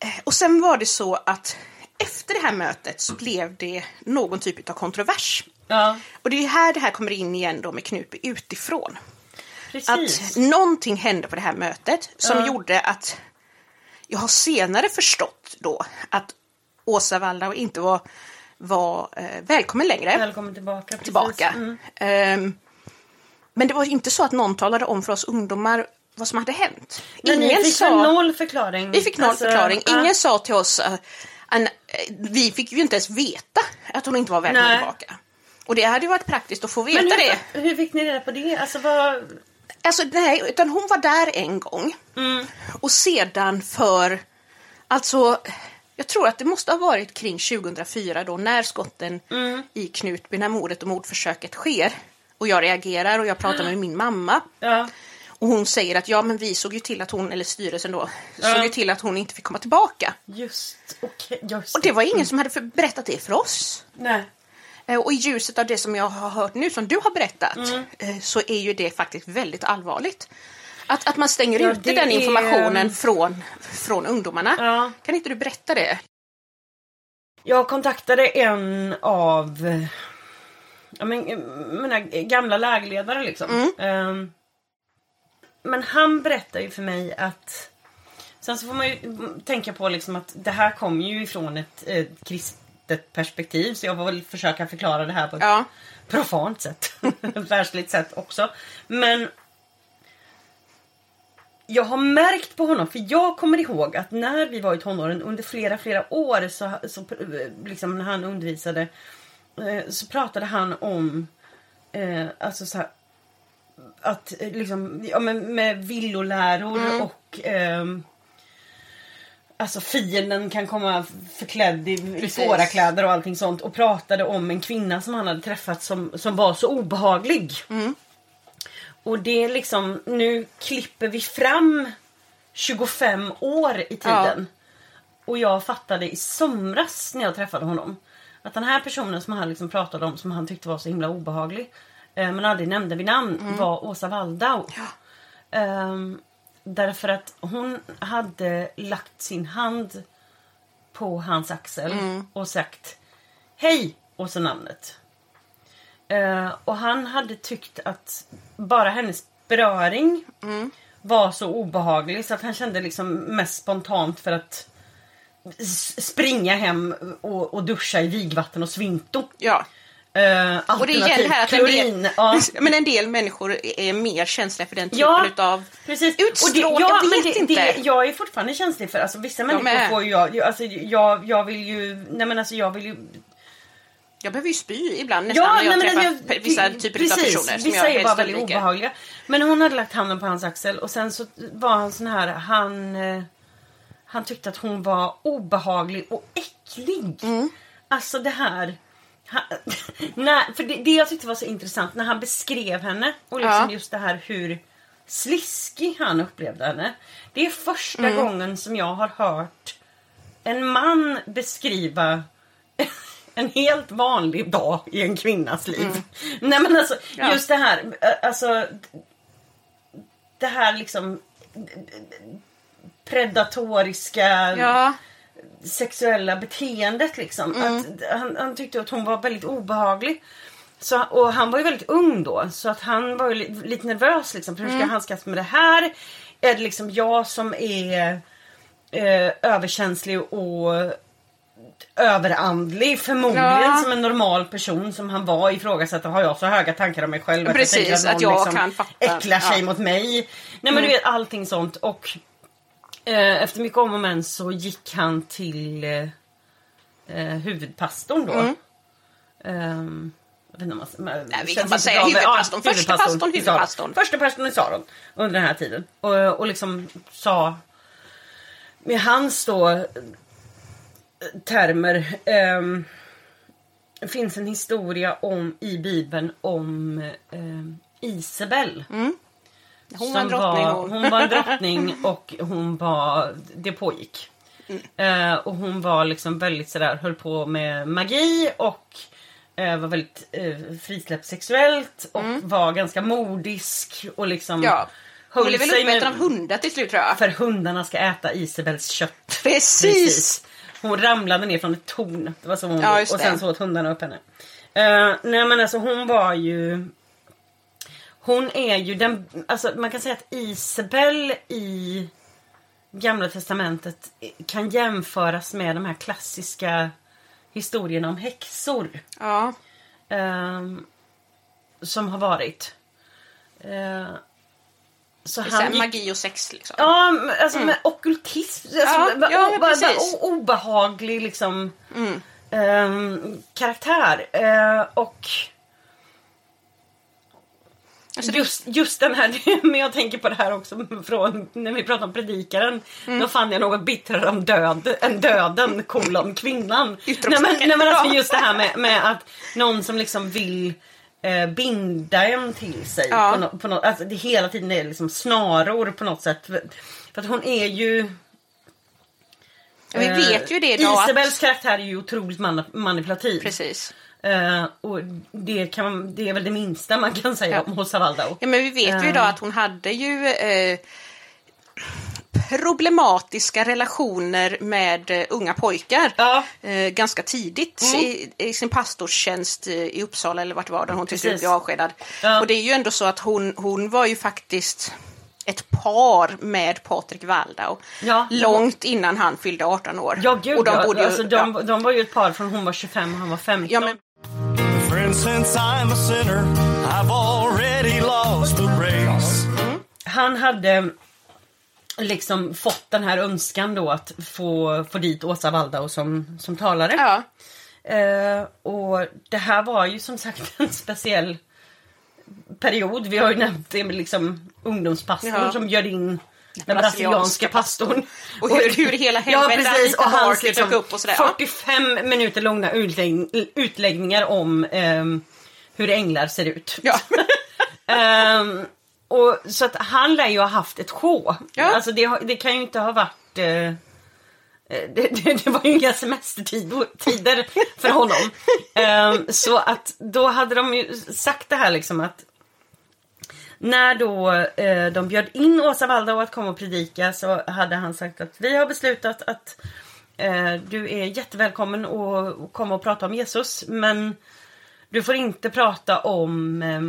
Eh, Och sen var det så att efter det här mötet så blev det någon typ av kontrovers. Ja, Och det är här det här kommer in igen då med Knutby utifrån. precis. Att någonting hände på det här mötet som Ja. gjorde att jag har senare förstått då att Åsa Waldau inte var, var eh, välkommen längre Välkommen tillbaka. Precis. tillbaka. Mm. Ehm, Men det var inte så att någon talade om för oss ungdomar vad som hade hänt. Men ni fick sa... noll förklaring. Vi fick noll Alltså, förklaring. ja. Ingen sa till oss... eh, vi fick ju inte ens veta att hon inte var välkommen Nej. tillbaka. Och det hade ju varit praktiskt att få veta Men det. hur, hur fick ni reda på det? Alltså vad... Alltså nej, utan hon var där en gång. Mm. Och sedan för, alltså, jag tror att det måste ha varit kring 2004 då när skotten Mm. i Knutby, när mordet och mordförsöket sker. Och jag reagerar och jag pratar med min mamma. Ja. Och hon säger att ja men vi såg ju till att hon, eller styrelsen då, Ja. såg ju till att hon inte fick komma tillbaka. Just, okej. just Och det var ingen som hade berättat det för oss. Nej. Eh, Och i ljuset av det som jag har hört nu, som du har berättat, Mm. eh, så är ju det faktiskt väldigt allvarligt. Att, att man stänger Ja, ute den är- informationen från, från ungdomarna. Ja. Kan inte du berätta det? Jag kontaktade en av ja, men, mina gamla lägerledare liksom. Ehm, men han berättar ju för mig att Sen så får man ju tänka på liksom att det här kommer ju ifrån ett, ett kristet perspektiv så jag får väl försöka förklara det här på ett Ja. profant sätt. (laughs) Världsligt sätt också. Men jag har märkt på honom, för jag kommer ihåg att när vi var i tonåren under flera, flera år så, så liksom när han undervisade eh, så pratade han om eh, alltså så här, att eh, liksom, ja, men med villoläror och ehm, Alltså fienden kan komma förklädd i, i fårakläder och allting sånt och pratade om en kvinna som han hade träffat som, som var så obehaglig. Och det är liksom, nu klipper vi fram 25 år i tiden. Och jag fattade i somras när jag träffade honom att den här personen som han liksom pratade om som han tyckte var så himla obehaglig eh, men aldrig nämnde vid namn var Åsa Waldau. Ehm, därför att hon hade lagt sin hand på hans axel och sagt Hej! Och så namnet. Eh, och han hade tyckt att bara hennes beröring var så obehaglig så att han kände liksom mest spontant för att springa hem och, och duscha i vigvatten och svinto. Ja. Uh, Och det gäller här att en del. Ja. men en del människor är mer känsliga för den typen Ja, utav Precis. utstrålning. Och det, ja, jag vet det, inte. Det, jag är fortfarande känslig för, alltså vissa människor med. får ju jag, alltså, jag, jag vill ju, nej men alltså jag vill ju jag behöver ju spy ibland nästan när jag nej, men träffar pe- vissa typer av personer som vissa jag är bara väldigt undviker. obehagliga. Men hon hade lagt handen på hans axel och sen så var han sån här, han, eh, han tyckte att hon var obehaglig och äcklig. Mm. Alltså det här han, (laughs) när, för det, det jag tyckte var så intressant när han beskrev henne och liksom Ja. just det här hur sliskig han upplevde henne. Det är första Mm. gången som jag har hört en man beskriva (laughs) en helt vanlig dag i en kvinnas liv. (laughs) Nej men alltså Mm. Ja. just det här, alltså det här liksom predatoriska Ja, sexuella beteendet liksom. Att han, han tyckte att hon var väldigt obehaglig. Så, och han var ju väldigt ung då så att han var ju li, lite nervös liksom. För hur ska jag handskas med det här? Är det liksom jag som är eh, överkänslig och överandlig förmodligen Ja. som en normal person som han var ifrågasätter. Har jag så höga tankar om mig själv Precis, jag tänker att jag någon kan fatta. äcklar sig Ja. mot mig? Nej men du vet allting sånt och eh, efter mycket om och men så gick han till eh, eh, huvudpastorn då. Ehm, jag vet inte om man- Nej, vi kan bara säga huvudpastorn. ja, Första pastorn, huvudpastorn. Första pastorn i Saron under den här tiden. Och, och liksom sa med hans då eh, termer det finns en historia om i bibeln om ehm, Isabel. Hon var en drottning. hon. hon var en drottning och hon var, det pågick. Mm. Eh, och hon var liksom väldigt sådär, höll på med magi och eh, var väldigt eh, frisläppt sexuellt och var ganska modisk och liksom Mm. Ja. Hon blev väl uppäten av hundar till slut tror jag. för hundarna ska äta Isabels kött. Precis! Hon ramlade ner från ett torn. Det var så hon Ja, Och sen så åt hundarna upp henne. Uh, nej men alltså hon var ju... Hon är ju den... Alltså man kan säga att Isabel i Gamla Testamentet kan jämföras med de här klassiska historierna om häxor. Ja. ehm, som har varit. Eh, så han gick, magi och sex liksom. Ja, alltså med ockultism. Alltså, Ja, ja, o- bara, precis. Mm. bara o- obehaglig liksom ehm, karaktär. Eh, och Alltså, det- just, just den här, (laughs) men jag tänker på det här också från när vi pratar om predikaren. Mm. Då fann jag något bittrare om död än döden, kolon, kvinnan. (laughs) Nej men, nej, men alltså just det här med, med att någon som liksom vill eh, binda en till sig. Ja. På no, på no, alltså det hela tiden är liksom snaror på något sätt. För, för att hon är ju... Ja, vi eh, vet ju det idag. Isabels Att, karaktär är ju otroligt man, manipulativ. precis. Eh, och det, kan, det är väl det minsta man kan säga Ja. om Åsa Waldau. Ja, men vi vet ju Eh. idag att hon hade ju eh, problematiska relationer med eh, unga pojkar Ja. eh, ganska tidigt i, i sin pastorstjänst eh, i Uppsala eller vart det var där hon till slut Precis. blev avskedad. Ja. Och det är ju ändå så att hon, hon var ju faktiskt ett par med Patrik Waldau Ja. långt innan han fyllde 18 år. Ja gud och de ja. bodde ju, alltså, de, de var ju ett par från hon var 25 och han var 15. ja, men, since I'm a sinner, I've already lost the race. Han hade liksom fått den här önskan då att få, få dit Åsa Waldau som, som talare. ja. Eh, och det här var ju som sagt (laughs) en speciell period. Vi har ju nämnt det med liksom ungdomspastorn Ja. som bjöd in den brasilianska pastorn. (laughs) Och hur- hur hela ja, helvete precis. Och hans liksom upp och sådär. Ja. 45 minuter långa utlägg, utläggningar om ehm, hur änglar ser ut. Ja. (laughs) Ehm, och, så att han lär ju ha haft ett sjå. Ja. Alltså det, det kan ju inte ha varit... eh, (laughs) det, det, det var ju inga semestertider för honom. Ehm, så att då hade de ju sagt det här liksom att när då eh, de bjöd in Åsa Waldau att komma och predika så hade han sagt att vi har beslutat att eh, du är jättevälkommen att komma och prata om Jesus men du får inte prata om eh,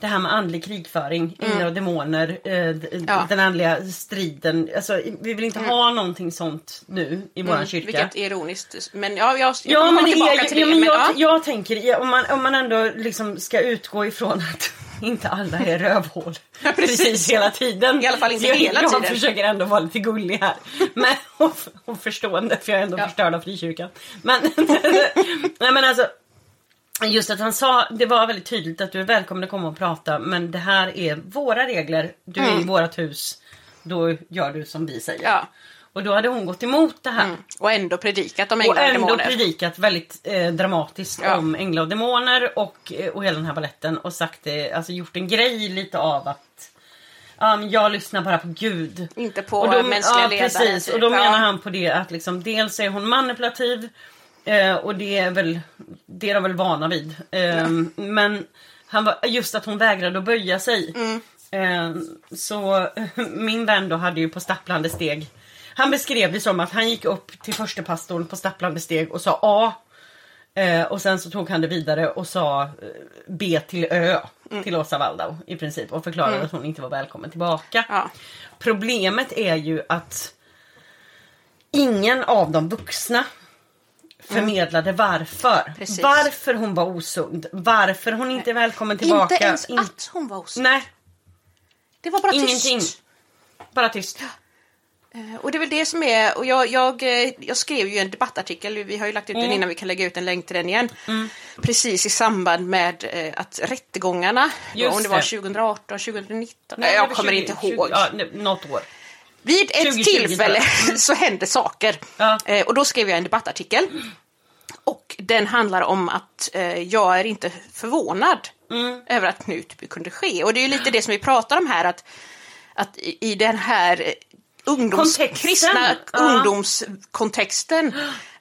det här med andlig krigföring, änglar och demoner, eh, Mm. Ja. den andliga striden. Alltså, vi vill inte ha någonting sånt nu i kyrka. Mm, Vilket är ironiskt. Men ja, jag, jag Ja men, tillbaka är, till ja, det. men men, jag, ja. jag tänker ja, om, man, om man ändå liksom ska utgå ifrån att inte alla är rövhål (laughs) precis. precis hela tiden. I alla fall inte jag, hela jag tiden. försöker ändå vara lite gullig här. Men, (laughs) och, och förstående för jag är ändå Ja. förstörd av frikyrkan. Men, (laughs) nej, men alltså Just att han sa, det var väldigt tydligt att du är välkommen att komma och prata men det här är våra regler. Du är i vårat hus. Då gör du som vi säger. Mm. Ja. Och då hade hon gått emot det här. Och ändå predikat om Och änglar och ändå demoner. predikat väldigt eh, dramatiskt Ja. om änglar och demoner och, eh, och hela den här balletten och sagt det, alltså gjort en grej lite av att ja, men jag lyssnar bara på Gud. Inte på och då, mänskliga ja, ledare. Precis, typ. och då Ja. menar han på det att liksom, dels är hon manipulativ eh, och det är väl det är de väl vana vid. Eh, Men han var, just att hon vägrade att böja sig. Mm. Eh, så (laughs) min vän då hade ju på stapplande steg han beskrev det som att han gick upp till första pastorn på stapplande steg och sa A. Eh, och sen så tog han det vidare och sa eh, B till Ö Mm. till Åsa Waldau i princip och förklarade att hon inte var välkommen tillbaka. Ja. Problemet är ju att ingen av de vuxna förmedlade varför. Mm. Precis. Varför hon var osund. Varför hon inte är välkommen tillbaka. Inte ens In- att hon var osund. Nej, Det var bara ingenting. tyst. Bara tyst. Eh, Och det är väl det som är, och jag, jag, eh, jag skrev ju en debattartikel, vi har ju lagt ut den Mm. innan vi kan lägga ut en länk till den igen. Precis i samband med eh, att rättegångarna, Just om det var det. 2018, 2019, Nej, jag kommer 20 inte 20 ihåg. Ja, ne- något år. Vid ett 2020 tillfälle jag. (laughs) så hände saker. Ja. Och då skrev jag en debattartikel. Och den handlar om att jag är inte förvånad Mm. över att Knutby kunde ske. Och det är ju lite det som vi pratar om här, att, att i den här ungdoms, Kontexten. kristna Ja. ungdomskontexten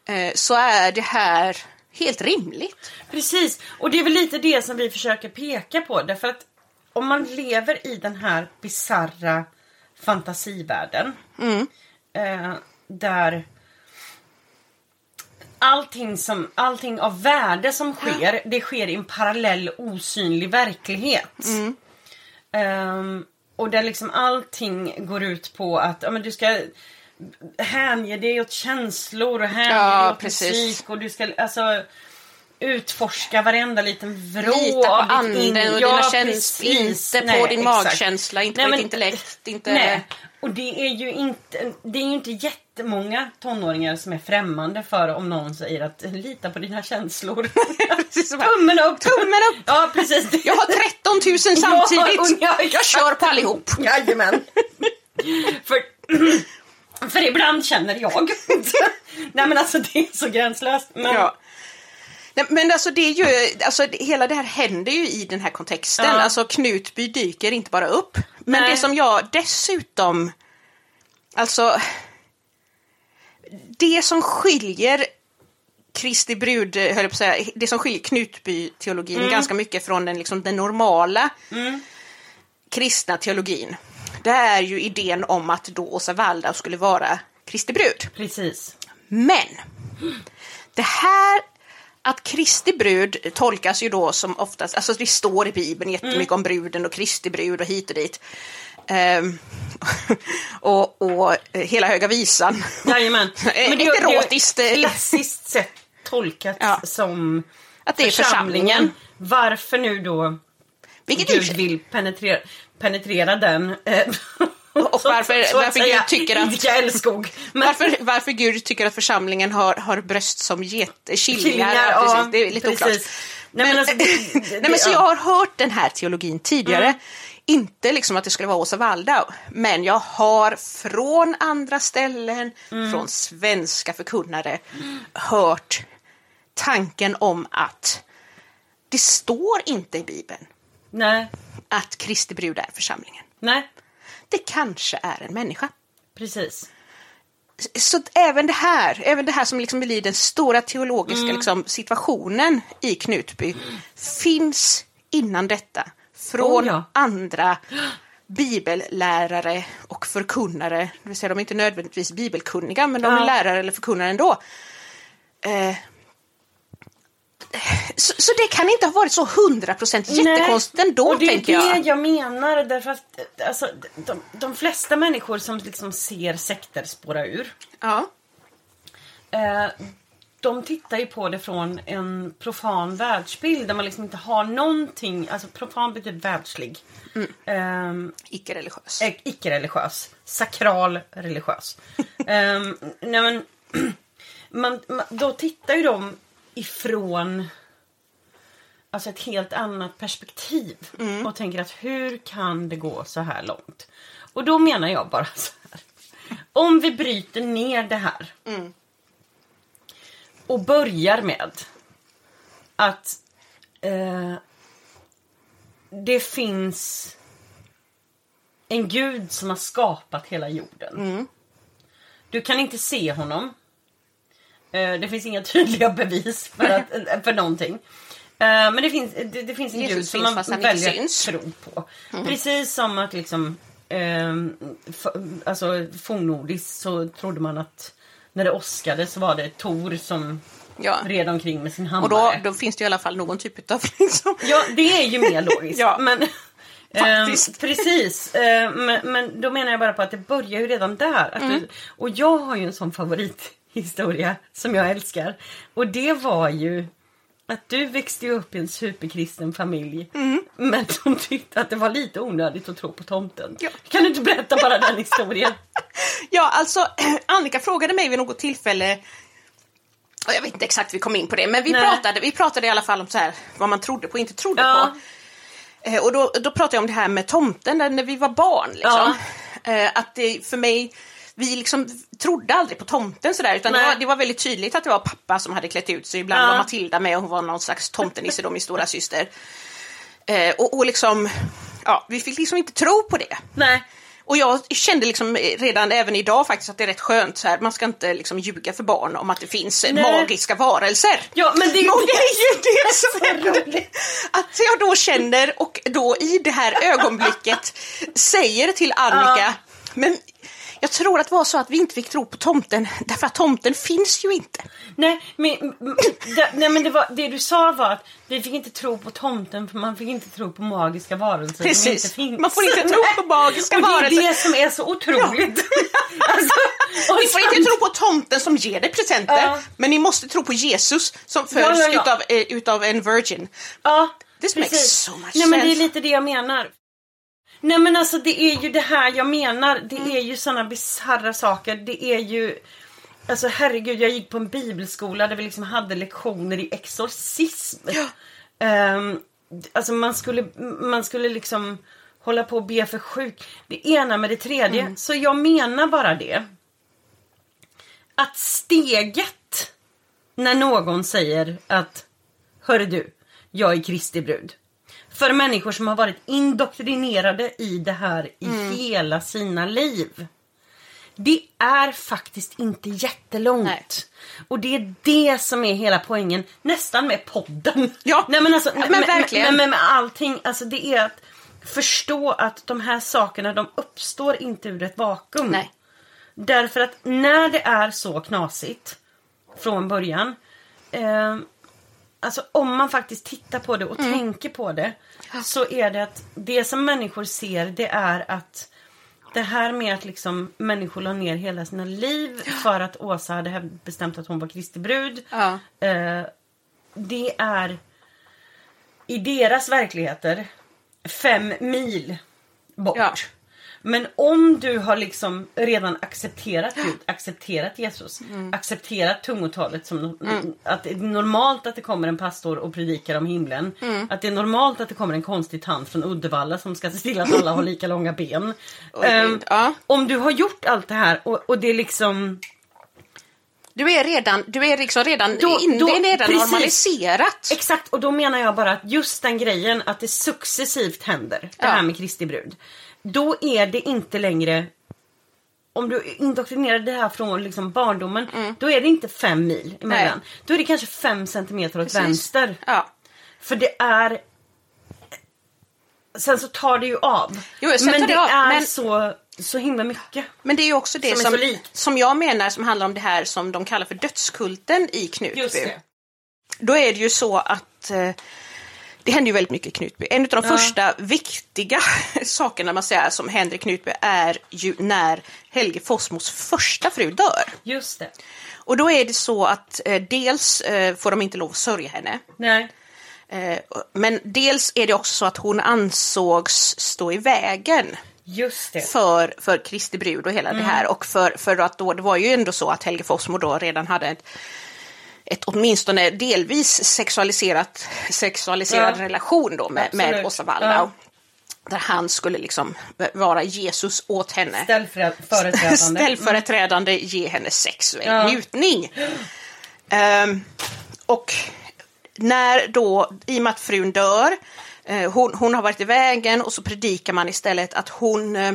eh, så är det här helt rimligt. Precis, och det är väl lite det som vi försöker peka på. Därför att om man lever i den här bizarra fantasivärlden. Eh, där allting, som, allting av värde som sker, det sker i en parallell osynlig verklighet. Ehm, och där liksom allting går ut på att ja, men du ska hänge dig åt känslor och hänge Ja, dig åt precis. musik och du ska alltså utforska varenda liten vrå Lita på av ditt anden in- och dina käns- precis. inte Nej, på din exakt. magkänsla, inte Nej, på men- ditt intellekt. Inte... Nej, och det är ju inte, det är ju inte jättemånga tonåringar som är främmande för om någon säger att lita på dina känslor. (laughs) Tummen upp! Tummen upp! Ja, precis. Jag har 13 000 (laughs) samtidigt! Ja, och jag kör på allihop! Jajamän. (laughs) för, (clears throat) för ibland känner jag. Nej men alltså det är så gränslöst. Men, Ja. Nej, Men alltså det är ju, alltså hela det här händer ju i den här kontexten. Ja. Alltså Knutby dyker inte bara upp. Men Nej. det som jag dessutom, alltså det som skiljer Kristi brud, höll jag på att säga, det som skiljer Knutby-teologin Mm. ganska mycket från den, liksom, den normala kristna teologin. Det är ju idén om att då Åsa Waldau skulle vara Kristi brud. Precis. Men det här att Kristi brud tolkas ju då som oftast, alltså det står i Bibeln jättemycket om bruden och Kristi brud och hit och dit. Ehm, (laughs) och, och eh, hela Höga Visan. Jajamän. Eh, (laughs) Men det är är ju erotiskt, eh. klassiskt (laughs) sett tolkat Ja. som Att det är församlingen. Varför nu då Vilket Gud vill penetrera, penetrera den. (laughs) Och så- varför- så att varför säga, Gud tycker att- idka älskog. Men, Varför, varför Gud tycker att församlingen har, har bröst som get, killingar. Ja, precis, det är lite precis. oklart. Nej, men alltså, det- det- (laughs) Nej, men så ja. jag har hört den här teologin tidigare. Mm. Inte liksom att det skulle vara Åsa Waldau, men jag har från andra ställen, Mm. från svenska förkunnare, hört tanken om att det står inte i Bibeln Nej, att Kristi brud är församlingen. nej, Det kanske är en människa. precis. Så även det här, även det här som liksom blir den stora teologiska Mm. liksom, situationen i Knutby finns innan detta från Oh, ja. andra bibellärare och förkunnare. Det vill säga de är inte nödvändigtvis bibelkunniga men de är Ja. lärare eller förkunnare ändå. Eh, så, så det kan inte ha varit så hundra procent jättekonstigt ändå och det är tänker jag. det jag menar. Därför att alltså, de, de flesta människor som liksom ser sekter spåra ur. Ja. Eh, de tittar ju på det från en profan världsbild där man liksom inte har någonting, alltså profan betyder världslig. Ehm, Icke-religiös. eh, icke-religiös. Sakral religiös. (laughs) Ehm, nej men, (clears throat) man, man, då tittar ju de ifrån alltså ett helt annat perspektiv och tänker att hur kan det gå så här långt? Och då menar jag bara så här. Om vi bryter ner det här och börjar med att eh, det finns en gud som har skapat hela jorden. Du kan inte se honom. Eh, det finns inga (laughs) tydliga bevis för, att, för någonting. Eh, men det finns, det, det finns en Jesus gud som man väljer att tro på. Precis som att liksom f- alltså fornnordiskt så trodde man att när det åskade så var det Tor som Ja. red omkring med sin Och hammare. då, då finns det i alla fall någon typ av (laughs) liksom, Ja, det är ju mer logiskt. (laughs) Ja. men, ehm, precis. Ehm, men, men då menar jag bara på att det börjar ju redan där. Mm. du, och jag har ju en sån favorithistoria som jag älskar. Och det var ju att du växte upp i en superkristen familj. Mm. Men (laughs) de tyckte att det var lite onödigt att tro på tomten. Ja. Kan du inte berätta bara den historien? (laughs) Ja, alltså (clears throat) Annika frågade mig vid något tillfälle och jag vet inte exakt hur vi kom in på det, men vi Nej. pratade, vi pratade i alla fall om så här, vad man trodde på och inte trodde Ja. på. Eh, och då, då pratade jag om det här med tomten när, vi var barn. Liksom. Eh, att det för mig, vi liksom trodde aldrig på tomten sådär, utan det var, det var väldigt tydligt att det var pappa som hade klätt ut sig. Ibland Ja. var Matilda med och hon var någon slags tomtenisse då, min stora syster. Eh, och, och liksom, ja, vi fick liksom inte tro på det. Nej. Och jag kände liksom redan även idag faktiskt att det är rätt skönt så här. Man ska inte liksom ljuga för barn om att det finns Nej. magiska varelser. Ja, men det är ju det är ju det som roligt. Att jag då känner och då i det här ögonblicket säger till Annika, men jag tror att det var så att vi inte fick tro på tomten (laughs) därför att tomten finns ju inte. Nej, men, det, nej, men det, var, det du sa var att vi fick inte tro på tomten för man fick inte tro på magiska varelser som Precis. inte finns. Man får inte tro på magiska Och det är varelser. det som är så otroligt. (laughs) alltså, Ni får inte tro på tomten som ger dig presenter, Ja. men ni måste tro på Jesus som föds ja, ja. Utav, eh, utav en virgin. Ja, This makes precis. so much Nej men det är sense. lite det jag menar. Nej men alltså det är ju det här jag menar. Det Mm. är ju såna bisarra saker. Det är ju... Alltså herregud, jag gick på en bibelskola där vi liksom hade lektioner i exorcism. Ja. Ehm, alltså man skulle, man skulle liksom hålla på och be för sjuk. Det ena med det tredje. Mm. Så jag menar bara det. Att steget när någon säger att Hörru du, jag är Kristi brud. För människor som har varit indoktrinerade i det här i Mm. hela sina liv. Det är faktiskt inte jättelångt. Nej. Och det är det som är hela poängen. Nästan med podden. Ja, (laughs) Nej, men, alltså, men med, verkligen. Med, med, med allting. Alltså det är att förstå att de här sakerna de uppstår inte ur ett vakuum. Nej. Därför att när det är så knasigt från början. Eh, alltså om man faktiskt tittar på det och Mm. tänker på det. Så är det att det som människor ser det är att det här med att liksom människor la ner hela sina liv för att Åsa hade bestämt att hon var Kristi brud. Ja. Eh, det är i deras verkligheter fem mil bort. Ja. Men om du har liksom redan accepterat Gud, accepterat Jesus, Mm. accepterat tungotalet som att det är normalt att det kommer en pastor och predikar om himlen. Mm. Att det är normalt att det kommer en konstig tant från Uddevalla som ska se till att alla har lika långa ben. Ehm, ja. Om du har gjort allt det här och, och det är liksom Du är redan, du är liksom redan, Då- in, då- det är redan precis. normaliserat. Exakt, och då menar jag bara att just den grejen att det successivt händer, det Ja. här med Kristi brud. Då är det inte längre om du indoktrinerar det här från liksom barndomen, då är det inte fem mil emellan. Mm. Nej. Då är det kanske fem centimeter åt Precis. vänster. Ja. För det är... Sen så tar det ju av. Jo, men det av, är men- så, så himla mycket. Men det är ju också det Som som, som jag menar som handlar om det här som de kallar för dödskulten i Knutby. Då är det ju så att eh, det händer ju väldigt mycket i Knutby. En av de Ja. första viktiga (laughs) sakerna man säger som händer i Knutby är ju när Helge Fossmos första fru dör. Just det. Och då är det så att eh, dels eh, får de inte lov att sörja henne. Nej. Eh, men dels är det också så att hon ansågs stå i vägen Just det. för, för Kristi brud och hela det här. Och för, för att då, det var ju ändå så att Helge Fossmo då redan hade ett, ett åtminstone delvis sexualiserat, sexualiserad Ja. relation då med, med. Åsa Waldau. Ja. Där han skulle liksom vara Jesus åt henne. Ställföreträdande. Ställföreträdande, ge henne sexuell Ja. njutning. Ehm, och när då, i och med att frun dör, eh, hon, hon har varit i vägen och så predikar man istället att hon eh,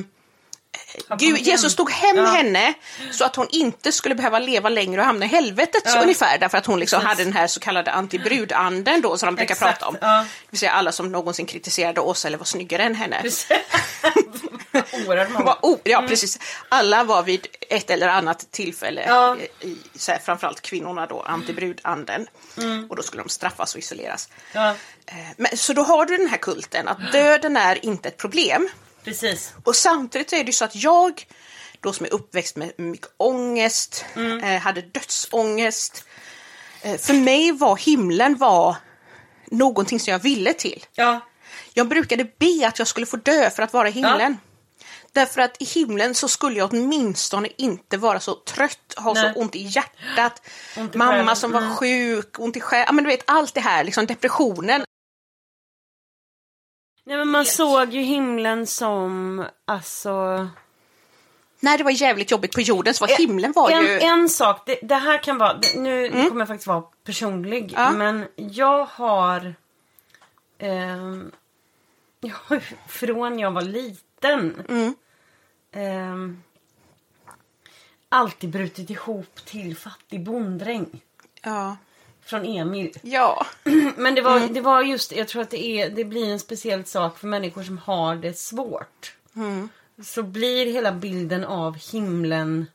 Gud, Jesus tog hem Ja. henne så att hon inte skulle behöva leva längre och hamna i helvetet Ja. ungefär därför att hon liksom Precis. hade den här så kallade antibrudanden då som de brukar Exakt, prata om. ja. Det vill säga alla som någonsin kritiserade Åsa eller var snyggare än henne. (laughs) Oerhört många. Oh, ja, precis. Alla var vid ett eller annat tillfälle, Ja. eh, i, så här, framförallt kvinnorna då, antibrudanden. Och då skulle de straffas och isoleras. Ja, Eh, Men, så då har du den här kulten att döden är inte ett problem. Precis. Och samtidigt är det ju så att jag, då som är uppväxt med mycket ångest, eh, hade dödsångest. Eh, för mig var himlen var någonting som jag ville till. Ja, Jag brukade be att jag skulle få dö för att vara i himlen. Därför att i himlen så skulle jag åtminstone inte vara så trött, ha Nej. så ont i hjärtat, Ont i mamma som var Mm. sjuk, ont i själen, ja, men du vet allt det här, liksom depressionen. Nej, men man såg ju himlen som, alltså... När det var jävligt jobbigt på jorden så var himlen var en, ju... en sak, det, det här kan vara, nu, nu kommer jag faktiskt vara personlig, Ja. men jag har... ehm, jag har från jag var liten ehm, alltid brutit ihop till fattig bonddräng. Ja. Från Emil. ja. (clears throat) Men det var, det var just jag tror att det, är, det blir en speciell sak för människor som har det svårt. Så blir hela bilden av himlen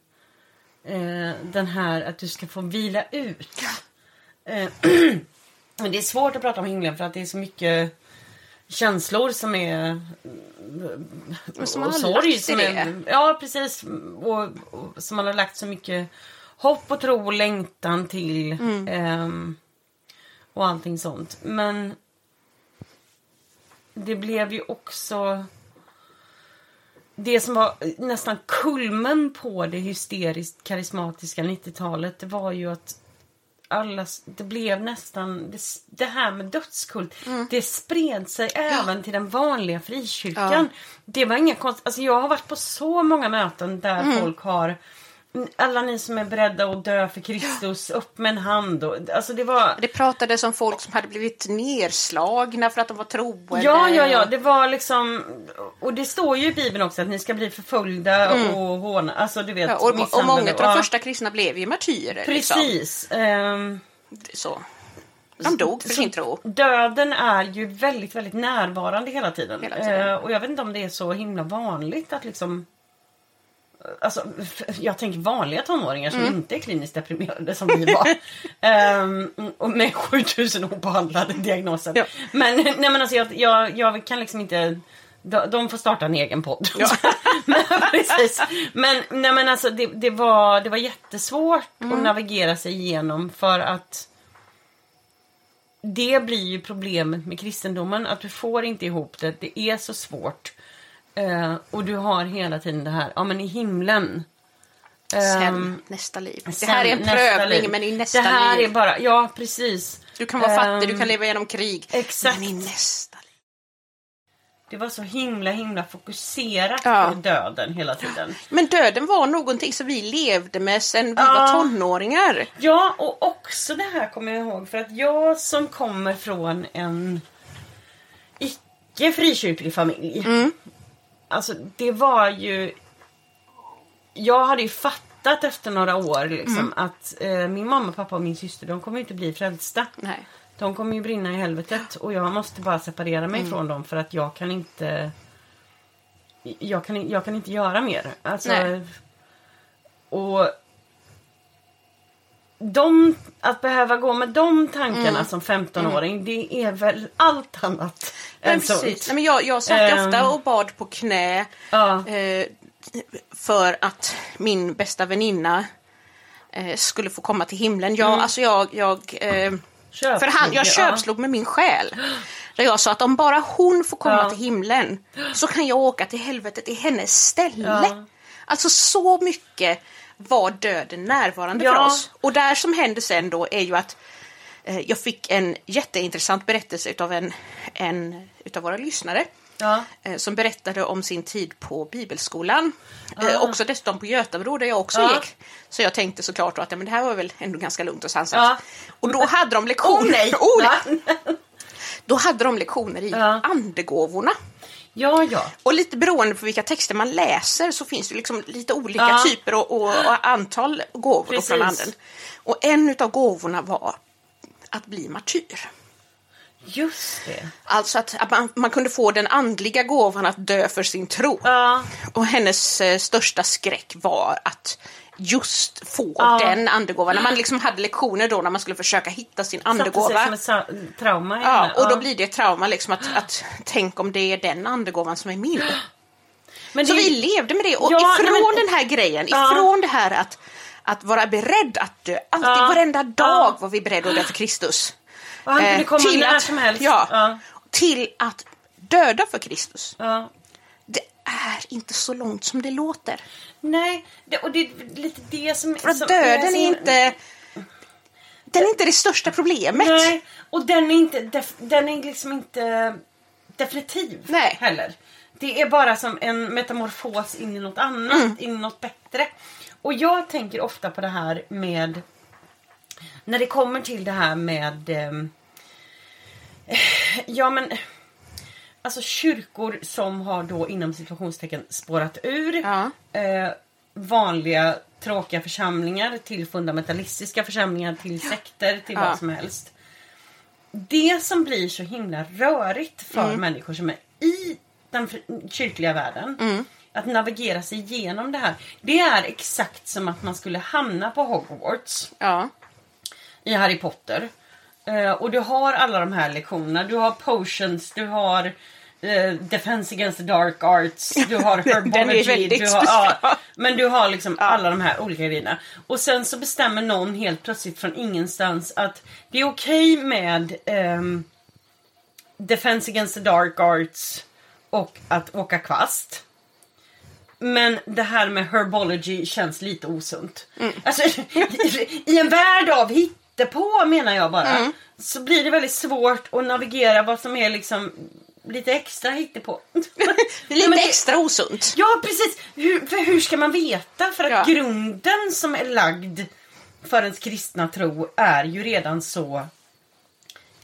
eh, den här att du ska få vila ut. Eh, men (clears throat) det är svårt att prata om himlen för att det är så mycket känslor som är Men som och har sorg lagt som det. är, Ja, precis. Och, och som man har lagt så mycket hopp och tro och längtan till. Mm. ehm, och allting sånt. Men det blev ju också det som var nästan kulmen på det hysteriskt karismatiska 90-talet det var ju att alla, det blev nästan, det, det här med dödskult, det spred sig även till den vanliga frikyrkan. Det var inga konst, alltså jag har varit på så många möten där folk har alla ni som är beredda att dö för Kristus, upp med en hand. Och, alltså det var... Det pratades om folk som hade blivit nerslagna för att de var troende. Ja, ja, ja. Det var liksom... Och det står ju i Bibeln också att ni ska bli förföljda och håna. Alltså du vet, Mm. Ja, och, och många av de första kristna blev ju martyrer. Liksom. Precis. Ehm, Så. De dog för så sin tro. Döden är ju väldigt, väldigt närvarande hela tiden. Hela tiden. Eh, och jag vet inte om det är så himla vanligt att liksom... Alltså, jag tänker vanliga tonåringar som Mm. inte är kliniskt deprimerade som vi var. (laughs) Ehm, och med 7000 obehandlade diagnoser. Ja. Men, nej, men alltså, jag, jag, jag kan liksom inte... De, de får starta en egen podd. Ja. (laughs) men, precis. Men, nej, men alltså, det, det, var, det var jättesvårt Mm. att navigera sig igenom för att det blir ju problemet med kristendomen. Att du får inte ihop det. Det är så svårt. Eh, och du har hela tiden det här, ja men i himlen. Sen, Ehm, nästa liv. Det sen här är en prövning, liv. men i nästa Det här liv. är bara, ja precis. Du kan vara fattig, du Ehm, kan leva genom krig. exakt. Men i nästa liv. Det var så himla himla fokuserat Ja. på döden hela tiden. Men döden var någonting som vi levde med sen vi Ja. var tonåringar. Ja, och också det här kommer jag ihåg för att jag som kommer från en icke frikyrklig familj. Alltså det var ju... Jag hade ju fattat efter några år liksom att eh, min mamma, pappa och min syster de kommer ju inte bli frälsta. Nej. De kommer ju brinna i helvetet och jag måste bara separera mig från dem för att jag kan inte... Jag kan, jag kan inte göra mer. Alltså, Nej. och de, att behöva gå med de tankarna som 15-åring, det är väl allt annat Men än precis. sunt. Nej, men jag, jag satt Ehm. ofta och bad på knä eh, för att min bästa väninna eh, skulle få komma till himlen. Jag, Mm. alltså jag, jag, eh, för han, jag ja. köpslog med min själ. Där jag sa att om bara hon får komma Ja. till himlen så kan jag åka till helvetet i hennes ställe. Ja. Alltså så mycket var döden närvarande Ja. för oss. Och där som hände sen då är ju att eh, jag fick en jätteintressant berättelse utav en, en utav våra lyssnare Ja. eh, som berättade om sin tid på bibelskolan. Eh, också dessutom på Götabro där jag också Ja. gick. Så jag tänkte såklart då att ja, men det här var väl ändå ganska lugnt och sansat. Ja. Och då hade de lektioner. (laughs) Oh nej! Oh, Va? Då hade de lektioner i Ja. andegåvorna. Ja, ja. Och lite beroende på vilka texter man läser så finns det liksom lite olika Ja. typer och, och, och antal gåvor då från Precis. anden. Och en utav gåvorna var att bli martyr. Just det. Alltså att, att man, man kunde få den andliga gåvan att dö för sin tro. Ja. Och hennes eh, största skräck var att just få Ja. den andegåvan. När man liksom hade lektioner då när man skulle försöka hitta sin sig andegåva. som ett trauma Ja, och då blir det ett trauma liksom att, att tänk om det är den andegåvan som är min. Men Så det- vi levde med det och Ja, ifrån men- den här grejen, ifrån det här att, att vara beredd att dö. Alltid, Ja. varenda dag var vi beredda att dö för Kristus. Och han kunde Eh, komma till när att- som helst. Ja, Ja. Till att döda för Kristus. Ja. Är inte så långt som det låter. Nej, det, och det är lite det som... För att som döden som- är inte... Den är inte det största problemet. Nej, och den är inte... Den är liksom inte definitiv Nej. heller. Det är bara som en metamorfos in i något annat, Mm. in i något bättre. Och jag tänker ofta på det här med... När det kommer till det här med... ehm, ja men... Alltså kyrkor som har då inom situationstecken spårat ur. Ja. Eh, vanliga tråkiga församlingar till fundamentalistiska församlingar till sekter till Ja. vad som helst. Det som blir så himla rörigt för Mm. människor som är i den kyrkliga världen. Mm. Att navigera sig igenom det här. Det är exakt som att man skulle hamna på Hogwarts Ja. i Harry Potter. Eh, och du har alla de här lektionerna. Du har potions, du har eh, Defense against the dark arts, du har (laughs) herbology. du har, ja, men du har liksom alla de här olika grejerna. Och sen så bestämmer någon helt plötsligt från ingenstans att det är okej med ehm, Defense against the dark arts och att åka kvast. Men det här med herbology känns lite osunt. Alltså, i, I en värld av hittepå menar jag bara. Så blir det väldigt svårt att navigera vad som är liksom lite extra hittepå. (laughs) Lite det- extra osunt. Ja precis! Hur, för hur ska man veta? För att Ja. grunden som är lagd för ens kristna tro är ju redan så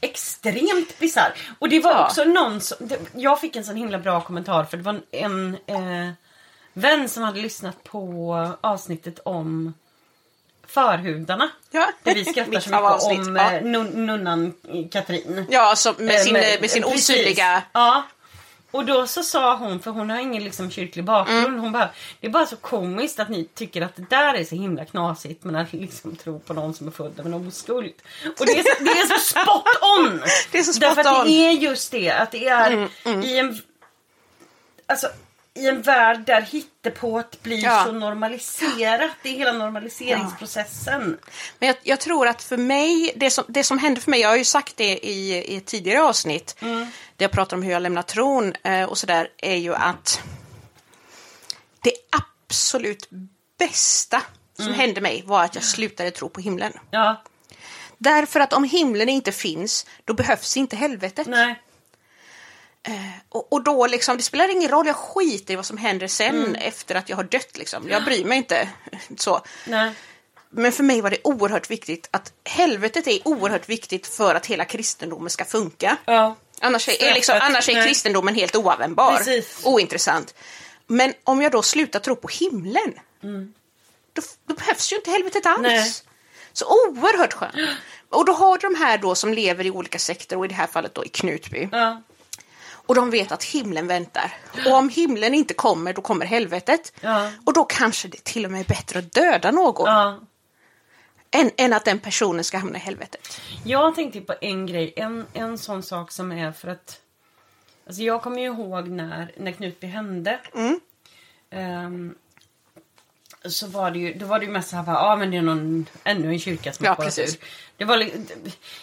extremt bisarr. Och det var Ja. också någon som, Jag fick en sån himla bra kommentar för det var en eh, vän som hade lyssnat på avsnittet om förhudarna. Ja. Där vi skrattar så mycket avsnitt, om ja. eh, nun, nunnan Katrin. Ja, så med sin, Eh, med sin osynliga... Ja. Och då så sa hon, för hon har ingen liksom kyrklig bakgrund, Mm. hon bara Det är bara så komiskt att ni tycker att det där är så himla knasigt men att liksom tro på någon som är född av en oskuld. Och det är så, det är så spot on! (laughs) Det är så spot Därför att on. Mm, det är just det, att det är i en Alltså i en värld där hittepåt blir Ja. så normaliserat. Det är hela normaliseringsprocessen. Men jag, jag tror att för mig, det som, det som hände för mig, jag har ju sagt det i, i tidigare avsnitt, där jag pratar om hur jag lämnar tron eh, och sådär, är ju att det absolut bästa som hände mig var att jag slutade tro på himlen. Ja, Därför att om himlen inte finns, då behövs inte helvetet. nej. Och, och då liksom, det spelar ingen roll, jag skiter i vad som händer sen efter att jag har dött. Liksom. Jag bryr mig inte. så. nej. Men för mig var det oerhört viktigt att helvetet är oerhört viktigt för att hela kristendomen ska funka. Ja. Annars är, är, liksom, annars är kristendomen helt oanvändbar. Precis. Ointressant. Men om jag då slutar tro på himlen, då, då behövs ju inte helvetet alls. Mm. Nej. Så oerhört skönt. Och då har du de här då som lever i olika sekter och i det här fallet då i Knutby. Ja. Och de vet att himlen väntar. Och om himlen inte kommer, då kommer helvetet. Ja. Och då kanske det till och med är bättre att döda någon ja. än, än att den personen ska hamna i helvetet. Jag tänkte på en grej, en, en sån sak som är för att Alltså jag kommer ju ihåg när, när Knutby hände. Mm. Ehm, så var det ju, då var det ju mest så här, ja ah, men det är någon, ännu en kyrka som Ja, har spårat precis. Det var,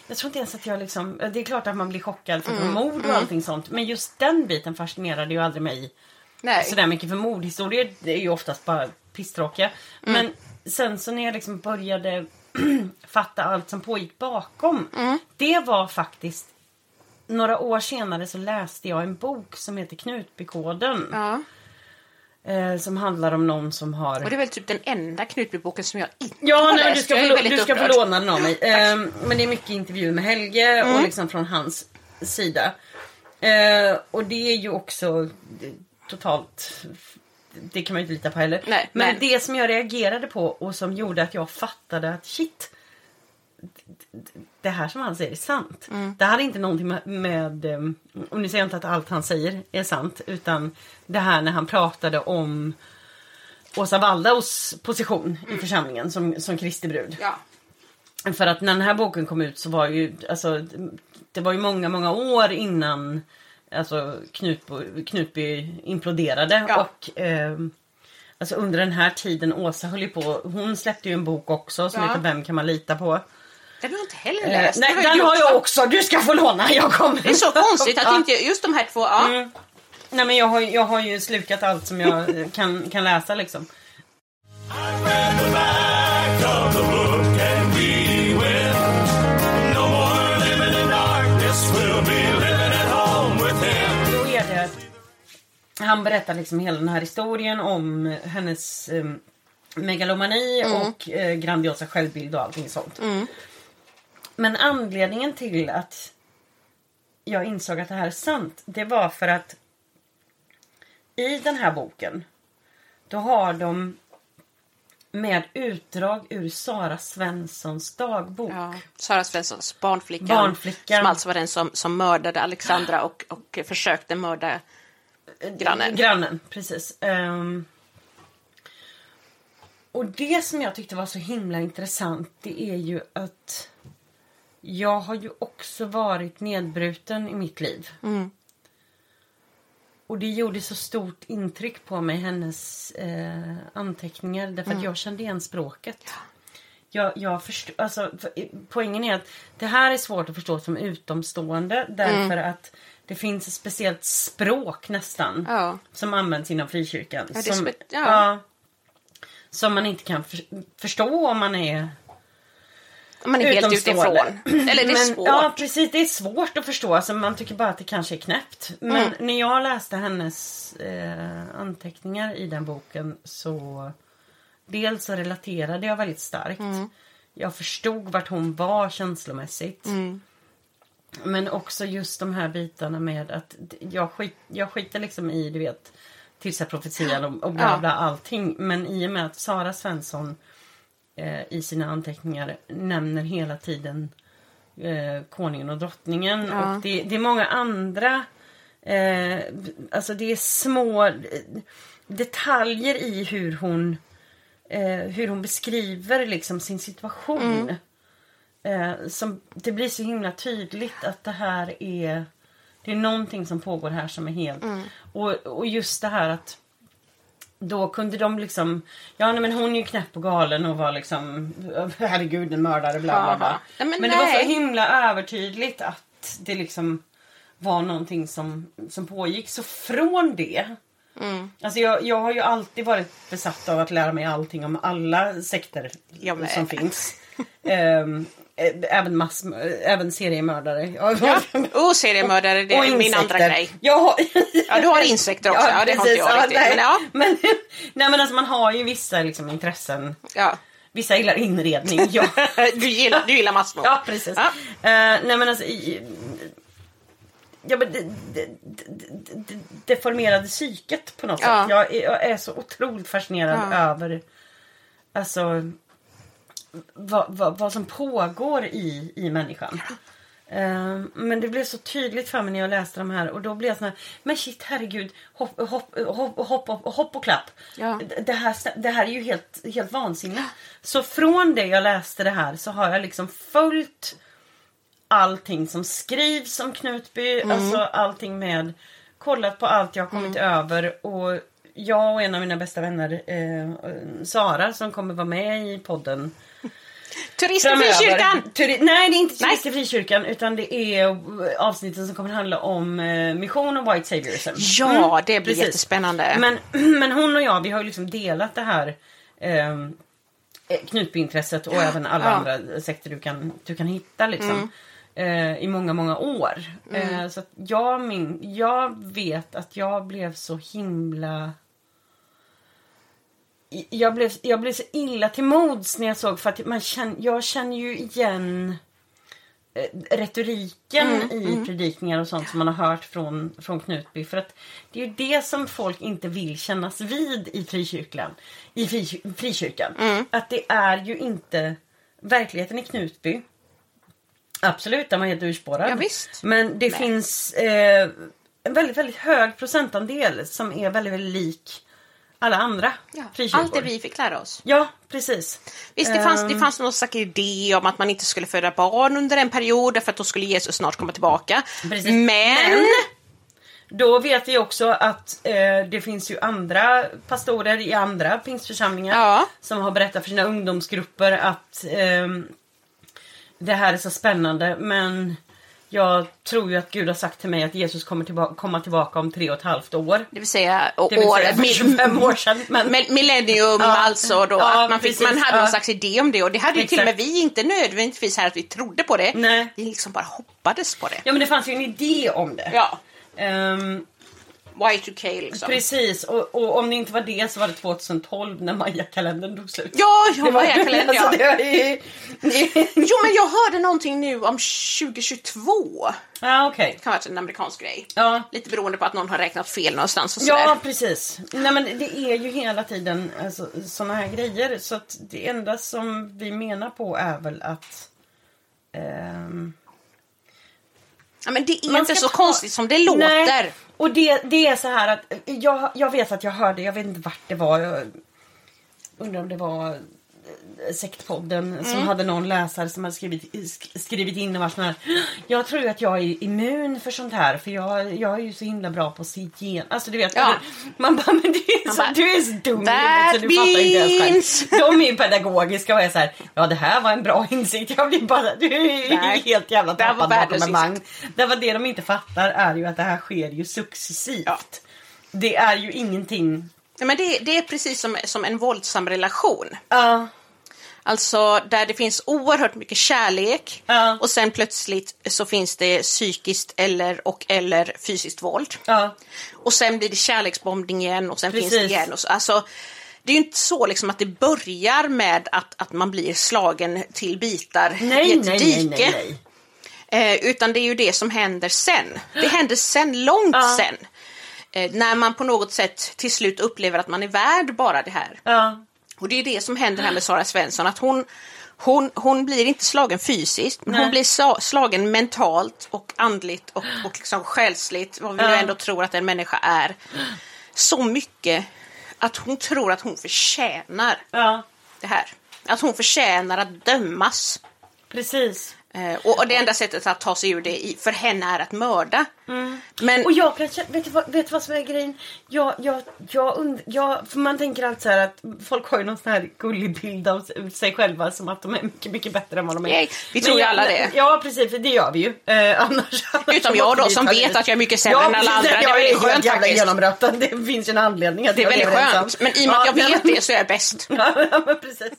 jag tror inte ens att jag liksom, det är klart att man blir chockad för Mm, mord och allting sånt. Men just den biten fascinerade ju aldrig mig Nej. sådär mycket för mordhistorier är ju oftast bara pisstråkiga. Mm. Men sen så när jag liksom började (clears throat) fatta allt som pågick bakom. Mm. Det var faktiskt några år senare så läste jag en bok som heter Knutbykoden. Ja. Eh, som handlar om någon som har... Och det är väl typ den enda Knutbyboken som jag inte Ja, har nej, läst. du ska, få, du ska få låna den av mig. Ehm, men det är mycket intervjuer med Helge Mm. och liksom från hans sida. Eh, och det är ju också det, totalt... Det kan man ju inte lita på heller. Nej, men nej. det som jag reagerade på och som gjorde att jag fattade att shit. Det här som han säger är sant. Mm. Det här är inte någonting med, med ehm, och nu säger jag inte att allt han säger är sant. Utan det här när han pratade om Åsa Waldaus position i församlingen som, som Kristi brud. Ja. För att när den här boken kom ut så var ju, alltså, det var ju många, många år innan alltså, Knutby, Knutby imploderade. Ja. Och eh, alltså, under den här tiden, Åsa höll ju på, hon släppte ju en bok också som Ja. heter Vem kan man lita på? Den har jag inte heller Eh, läst. nej, Det den har jag också, du ska få låna, jag kommer. Det är så konstigt att inte just de här två... Ja. Mm. Nej men jag har, jag har ju slukat allt som jag eh, kan, kan läsa liksom. Han berättar liksom hela den här historien om hennes eh, megalomani och eh, grandiosa självbild och allting sånt. Men anledningen till att jag insåg att det här är sant, det var för att i den här boken då har de med utdrag ur Sara Svenssons dagbok. Ja. Sara Svenssons barnflickan, Barnflickan. som alltså var den som, som mördade Alexandra och, och försökte mörda grannen. Grannen, precis. Ehm, och det som jag tyckte var så himla intressant det är ju att jag har ju också varit nedbruten i mitt liv. Och det gjorde så stort intryck på mig, hennes eh, anteckningar, därför att jag kände igen språket. Jag, jag förstår, alltså, för, poängen är att det här är svårt att förstå som utomstående därför att det finns ett speciellt språk nästan Ja. som används inom frikyrkan. Ja, som, ja. som man inte kan för, förstå om man är Man är helt utifrån. (clears throat) Eller det är Men, svårt. Ja, precis. Det är svårt att förstå. Alltså, man tycker bara att det kanske är knäppt. Men Mm. när jag läste hennes eh, anteckningar i den boken så... Dels så relaterade jag väldigt starkt. Mm. Jag förstod vart hon var känslomässigt. Mm. Men också just de här bitarna med att jag, skit, jag skiter liksom i, du vet, tillsatt profetian och, och bla Ja. bla allting. Men i och med att Sara Svensson eh, i sina anteckningar nämner hela tiden eh, konungen och drottningen. Ja. Och det, det är många andra, eh, alltså det är små eh, detaljer i hur hon, eh, hur hon beskriver liksom sin situation. Eh, som, det blir så himla tydligt att det här är det är någonting som pågår här som är helt... Och, och just det här att då kunde de liksom... Ja nej, men hon är ju knäpp och galen och var liksom... Herregud en mördare bla bla bla. Ja, men men det var så himla övertydligt att det liksom var någonting som, som pågick. Så från det... Mm. Alltså jag, jag har ju alltid varit besatt av att lära mig allting om alla sekter som finns. Ehm, eh, även, mass, även seriemördare. Ja. Oh, seriemördare, det Och är min insekter. andra grej. Jag har... Ja, du har insekter också. Ja, det har inte jag riktigt. nej. Men ja. Men, (laughs) nej men alltså man har ju vissa liksom, intressen. Ja. Vissa gillar inredning. Ja, (laughs) Du gillar, du gillar massmord. ja precis. Ja. Eh, nej men alltså... I, ja, men det, det, det deformerade psyket på något Ja. sätt. Jag är, jag är så otroligt fascinerad Ja. över alltså vad, vad, vad som pågår i, i människan. Eh, men det blev så tydligt för mig när jag läste de här och då blev jag sån här, men shit herregud, hopp, hopp, hopp, hopp, hopp, och klapp. Ja. Det, här, det här är ju helt, helt vansinnigt. Så från det jag läste det här så har jag liksom följt allting som skrivs om Knutby, alltså allting med kollat på allt jag har kommit över och jag och en av mina bästa vänner, eh, Sara, som kommer vara med i podden Turisten i kyrkan! Turi- nej, det är inte Nej. Turist i frikyrkan utan det är eh, avsnitten som kommer handla om eh, mission och white saviorism. Ja, det blir precis. jättespännande. Men, (clears throat) men hon och jag, vi har ju liksom delat det här eh, Knutbyintresset och även alla ja. andra sekter du kan, du kan hitta liksom. Eh, I många, många år. Eh, så att jag, min, jag vet att jag blev så himla jag blev, jag blev så illa till mods när jag såg för att man känner, jag känner ju igen eh, retoriken i predikningar och sånt som man har hört från, från Knutby. För att det är ju det som folk inte vill kännas vid i frikyrkan. I fri, frikyrkan. Att det är ju inte verkligheten i Knutby. Absolut, den var helt urspårad. Ja, visst. Men det Nej. finns eh, en väldigt, väldigt hög procentandel som är väldigt, väldigt lik alla andra Ja, frikyrkor. allt det vi fick lära oss. Ja, precis. Visst, det fanns, Ehm, det fanns någon slags idé om att man inte skulle föda barn under en period för att då skulle Jesus snart komma tillbaka. Precis. Men... Men- Då vet vi också att eh, det finns ju andra pastorer i andra pingstförsamlingar Ja. som har berättat för sina ungdomsgrupper att ehm, det här är så spännande men jag tror ju att Gud har sagt till mig att Jesus kommer tillba- komma tillbaka om tre och ett halvt år. Det vill säga, Det vill säga år, för 25 år sedan. Men, millennium Ja. alltså då, Ja, att man, fick, man hade Ja. någon slags idé om det och det hade ju till och med Exakt. vi inte nödvändigtvis här att vi trodde på det. Nej. Vi liksom bara hoppades på det. ja men det fanns ju en idé om det. Ja, Ehm, Y2K liksom. Precis, och, och om det inte var det så var det 2012 när Maya-kalendern tog slut. Ja, ja, är kalender, ja. alltså, (laughs) Jo, men jag hörde någonting nu om 2022. ja, okej. Det kan vara en amerikansk grej. Ja. Lite beroende på att någon har räknat fel någonstans och sådär. Ja, precis. Nej, men det är ju hela tiden alltså, såna här grejer. Så att det enda som vi menar på är väl att... ehm, Ja, men det är inte så ta- konstigt som det låter. Nej, och det, det är så här att jag, jag vet att jag hörde, jag vet inte vart det var. Jag undrar om det var sektpodden som hade någon läsare som hade skrivit, sk- skrivit in och var sån här. Jag tror att jag är immun för sånt här för jag, jag är ju så himla bra på att se igenom. Alltså du vet. Ja. Man bara, men du är, så, bara, du är så dum i "That huvudet, så du fattar inte ens means." själv. De är ju pedagogiska och är så här. Ja det här var en bra insikt. Jag blir bara, du är helt jävla tappad bakom en vagn. Därför det de inte fattar är ju att det här sker ju successivt. Ja. Det är ju ingenting. Nej, men det, det är precis som, som en våldsam relation. Ja. Alltså där det finns oerhört mycket kärlek Ja. och sen plötsligt så finns det psykiskt eller och eller fysiskt våld. Ja. Och sen blir det kärleksbombning igen och sen finns det Precis. igen. Och så, alltså, det är ju inte så liksom att det börjar med att, att man blir slagen till bitar Nej, i ett nej, dike. nej, nej, nej. Eh, utan det är ju det som händer sen. Det händer sen, långt Ja. sen. Eh, när man på något sätt till slut upplever att man är värd bara det här. Ja. Och det är det som händer här med Sara Svensson, att hon, hon, hon blir inte slagen fysiskt, men Nej. hon blir slagen mentalt och andligt och, och liksom själsligt, vad vi Ja. ändå tror att en människa är. Så mycket att hon tror att hon förtjänar Ja. det här. Att hon förtjänar att dömas. Precis. Eh, och, och det enda sättet att ta sig ur det i, för henne är att mörda. Men Och jag kan vet du, vad, vet du vad som är grejen? Jag, jag, jag, und, jag, för man tänker alltid så här att folk har ju någon sån här gullig bild av sig själva som att de är mycket, mycket bättre än vad de är. Nej, vi tror ju jag- alla det. Ja, precis, för det gör vi ju. Eh, annars, (laughs) annars Utom jag då, som vet att jag är mycket sämre än alla andra. Det är jag väldigt skönt jävla faktiskt. genombruten. Det finns ju en anledning att det är jag väldigt lever ensam. skönt. Men i och med att jag Ja, vet det så är jag bäst. (laughs) Ja, men precis.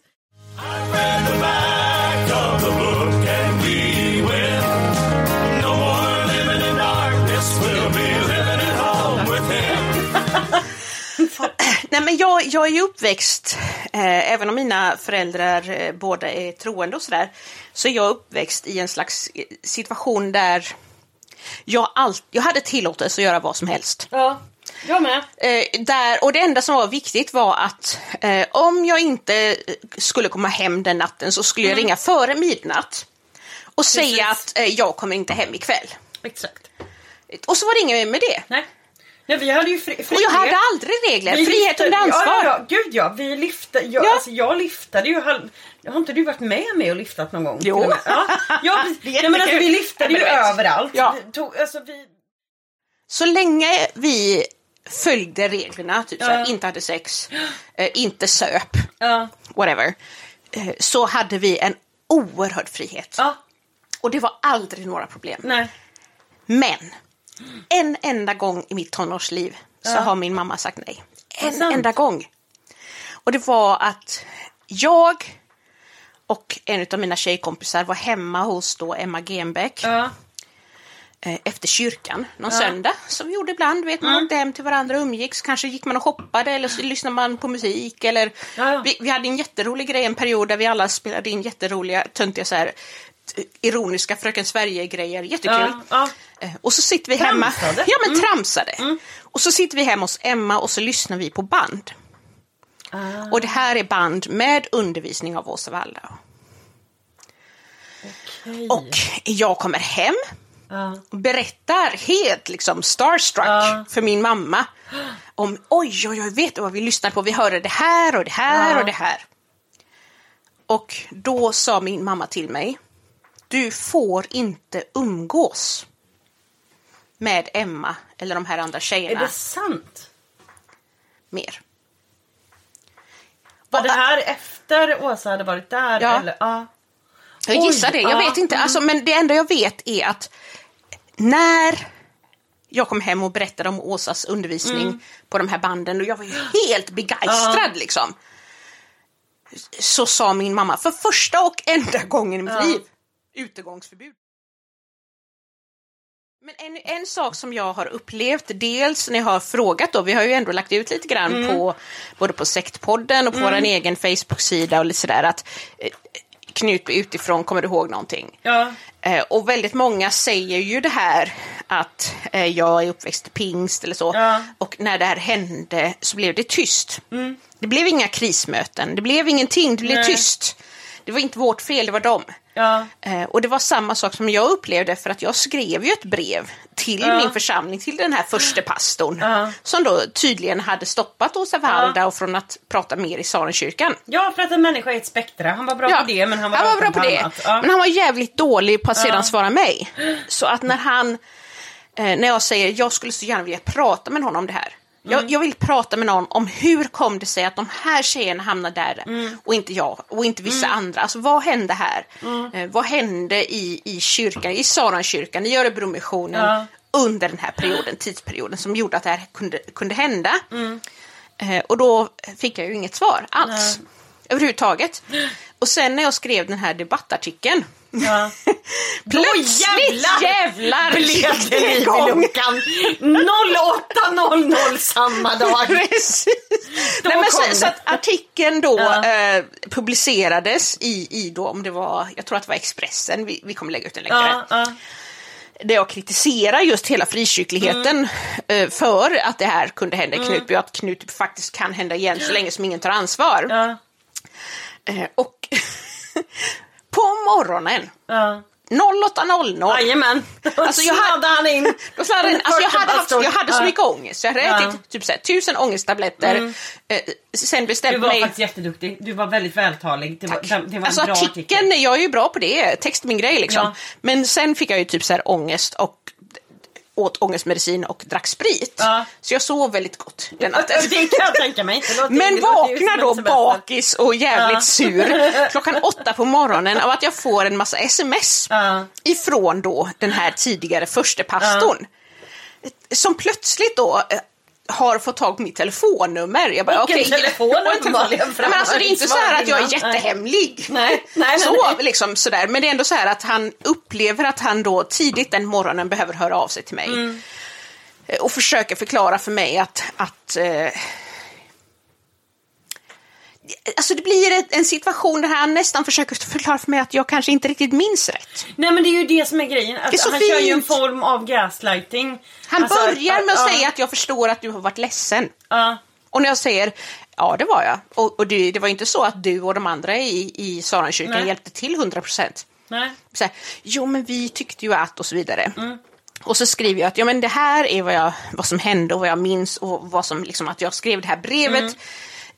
Nej, men jag, jag är ju uppväxt, eh, även om mina föräldrar eh, båda är troende och sådär, så är jag uppväxt i en slags eh, situation där jag, all, jag hade tillåtelse att göra vad som helst. Ja, jag med. Eh, där, och det enda som var viktigt var att eh, om jag inte eh, skulle komma hem den natten så skulle jag ringa före midnatt och säga att jag kommer inte hem ikväll. Exakt. Och så var det inget med det. Nej. Nej, vi hade ju fri, Och jag hade aldrig regler. Vi Frihet lyfte- under ansvar. Ja, ja, ja, gud ja. Vi lyfte, jag, Ja. Alltså, jag lyftade ju halv... Har inte du varit med mig och lyftat någon gång? Jo. Ja, ja. (laughs) Nej, men alltså, vi lyftade ju överallt. Ja. Vi tog, alltså, vi... Så länge vi följde reglerna, typ Ja. såhär, inte hade sex, eh, inte söp, Ja. whatever, eh, så hade vi en oerhörd frihet. Ja. Och det var aldrig några problem. Nej. Men en enda gång i mitt tonårsliv så Ja. har min mamma sagt nej. En enda gång. Och det var att jag och en av mina tjejkompisar var hemma hos då Emma Genbeck Ja. eh, efter kyrkan någon söndag. Som vi gjorde ibland. Vet man åkte hem till varandra och umgicks. Kanske gick man och shoppade eller så lyssnade man på musik. Eller Ja, ja. vi, vi hade en jätterolig grej en period där vi alla spelade in jätteroliga, töntiga så här, ironiska Fröken Sverige-grejer. Jättekul. Ja. Ja. Eh, Och så sitter vi hemma. Tramsade. Ja, men tramsade. Och så sitter vi hemma hos Emma och så lyssnar vi på band. Ah. Och det här är band med undervisning av Åsa Waldau. Okej. Och jag kommer hem och berättar helt liksom starstruck Ja. för min mamma om oj, oj, oj, vet du vad vi lyssnade på? Vi hörde det här och det här och det här. Och då sa min mamma till mig, du får inte umgås med Emma eller de här andra Är tjejerna det sant? mer. Var det här efter Åsa hade varit där? Ja. Eller? Ja. Jag Oj, gissar det, jag ja, vet inte. Alltså, men det enda jag vet är att när jag kom hem och berättade om Åsas undervisning Mm. på de här banden och jag var ju helt begeistrad liksom. Så sa min mamma för första och enda gången i mitt liv, utegångsförbud. Men en, en sak som jag har upplevt, dels när jag har frågat då, vi har ju ändå lagt ut lite grann Mm. på både på sektpodden och på vår egen Facebook-sida och lite sådär att eh, Knut utifrån, kommer du ihåg någonting? Ja. Eh, och väldigt många säger ju det här att eh, jag är uppväxt i pingst eller så. Ja. Och när det här hände så blev det tyst. Det blev inga krismöten, det blev ingenting, det blev Nej. tyst. Det var inte vårt fel, det var dem. Ja. Eh, och det var samma sak som jag upplevde för att jag skrev ju ett brev till Ja. min församling, till den här första pastorn Ja. som då tydligen hade stoppat Åsa Waldau från att prata mer i Sarenkyrkan. ja, för att en människa är ett spektra. Han var bra på det, men han var, bra öppen på det. Men han var jävligt dålig på att sedan svara mig. Så att när han, eh, när jag säger jag skulle så gärna vilja prata med någon om det här. Mm. Jag, jag vill prata med någon om hur kom det sig att de här tjejerna hamnade där Mm. och inte jag och inte vissa andra. Alltså vad hände här? Eh, vad hände i, i kyrkan, i Sarankyrkan, i Örebromissionen Ja. under den här perioden, tidsperioden som gjorde att det här kunde, kunde hända? Mm. Eh, och då fick jag ju inget svar alls. Överhuvudtaget. Och sen när jag skrev den här debattartikeln Ja. (laughs) Plötsligt jävlar, blev det liv i luckan. 08.00 samma dag. (laughs) Nej, men så, så att artikeln då Ja. eh, publicerades i, i då, om det var, jag tror att det var Expressen, vi, vi kommer lägga ut den längre. Ja. Där jag kritiserar just hela frikyrkligheten Mm. eh, för att det här kunde hända i Knutby och att Knutby faktiskt kan hända igen så länge som ingen tar ansvar. Ja, Eh, och (laughs) på morgonen ja. 08.00 Jajamän. Då Alltså, jag hade- han in. (laughs) Då sladdade den, alltså jag, hade haft, jag hade så mycket ångest, jag hade Ja. ätit typ såhär, tusen ångesttabletter. Eh, sen Du bestämde var mig... faktiskt jätteduktig. Du var väldigt vältalig. Det var, Tack. det, det var en alltså bra artikeln, artikel. jag är ju bra på det, text min grej liksom. Ja. Men sen fick jag ju typ så här ångest och åt ångestmedicin och drack sprit. Ja. Så jag sov väldigt gott den natten. Det kan jag tänka mig. Låter- Men vaknar då bakis och jävligt Ja. sur (laughs) klockan åtta på morgonen av att jag får en massa sms Ja. ifrån då den här tidigare första pastorn. Som plötsligt då eh, har fått tag på mitt telefonnummer. Jag bara, Och en telefon. uppenbarligen, Men alltså det är inte så här att jag är jättehemlig. Nej, nej, så, nej. Liksom, sådär. Men det är ändå så här att han upplever att han då tidigt den morgonen behöver höra av sig till mig. Mm. Och försöker förklara för mig att, att eh, Alltså det blir en situation där han nästan försöker förklara för mig att jag kanske inte riktigt minns rätt. Nej men det är ju det som är grejen. Alltså, Det är så han kör ju en fint. form av gaslighting. Han Alltså, börjar med att ja, säga att jag förstår att du har varit ledsen. Ja, Och när jag säger ja, det var jag. Och, och det, det var inte så att du och de andra i, i Sarankyrkan Nej. hjälpte till 100 procent. nej. Så här, jo men vi tyckte ju att och så vidare. Mm. Och så skriver jag att ja, men det här är vad, jag, vad som hände och vad jag minns och vad som liksom att jag skrev det här brevet Mm.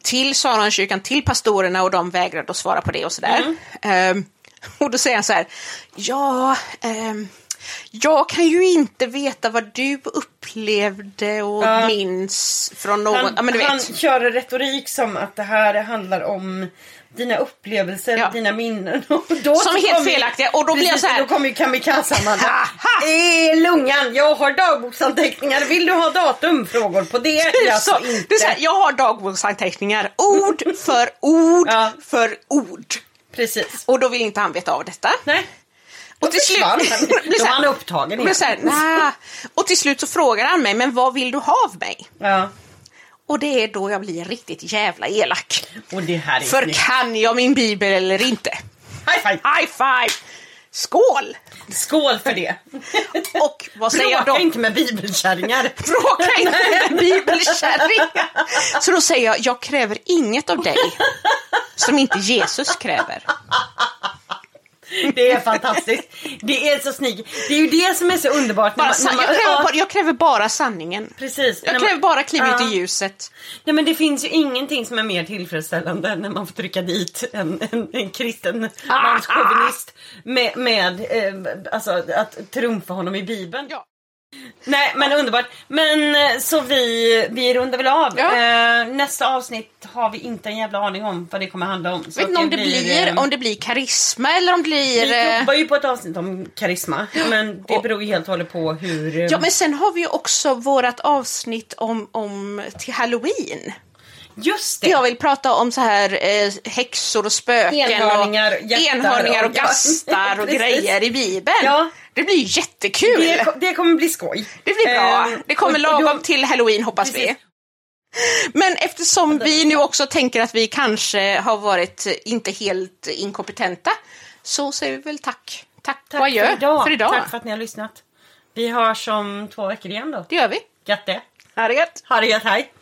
Till Sarankyrkan, till pastorerna och de vägrade att svara på det och sådär. Mm. Ehm, och då säger han så här, ja, ehm, jag kan ju inte veta vad du upplevde och Ja. minns från någon, Han, ja han kör retorik som att det här handlar om dina upplevelser, Ja. dina minnen. (laughs) Och då Som är helt felaktiga, och då blir jag så här- Då kommer ju kamikaze-Amanda. Eh, lungan, jag har dagboksanteckningar. Vill du ha datum? Frågor på det? Alltså så, inte. det är (laughs) så här, jag har dagboksanteckningar, ord (laughs) för ord Ja. för ord. Precis. Och då vill inte han veta av detta. Nej. Och till slut... Då var han upptagen igen. Och till slut så frågar han mig, men vad vill du ha av mig? Ja. Och det är då jag blir riktigt jävla elak. Och det här är För snyggt. kan jag min bibel eller inte? High five! High five! Skål! Skål för det! (laughs) Och vad säger jag Bråka då? inte med bibelkärringar. (laughs) Bråka inte med bibelkärring! Så då säger jag, jag kräver inget av dig som inte Jesus kräver. (laughs) Det är fantastiskt. Det är så snyggt. Det är ju det som är så underbart. Bara, man- jag, kräver bara, jag kräver bara sanningen. Precis. Jag man- kräver bara kliv ut Ja. i ljuset. Nej men det finns ju ingenting som är mer tillfredsställande än när man får trycka dit en, en, en kristen Ah, manschauvinist med, med eh, alltså att trumfa honom i bibeln. Ja. Nej men underbart. Men eh, så vi, vi rundar väl av. Ja. Eh, nästa avsnitt har vi inte en jävla aning om vad det kommer handla om. Så vet inte om det blir, eh, om det blir karisma eller om det blir... Vi jobbar ju på ett avsnitt om karisma. Men det beror ju helt och hållet på hur... Ja, men sen har vi ju också vårt avsnitt om, om till halloween. Just det! Jag vill prata om så här eh, häxor och spöken Enhörningar, och enhörningar och och- (laughs) gastar och grejer i Bibeln. Ja. Det blir jättekul! Det, det kommer bli skoj. Det blir bra. Eh, det kommer och, och lagom då, till halloween hoppas precis. vi. Men eftersom vi nu också tänker att vi kanske har varit inte helt inkompetenta så säger vi väl tack. Tack, tack och adjö för idag. för idag. Tack för att ni har lyssnat. Vi hörs om två veckor igen då. Det gör vi. Gött det. Ha det gött. Ha det gött, hej.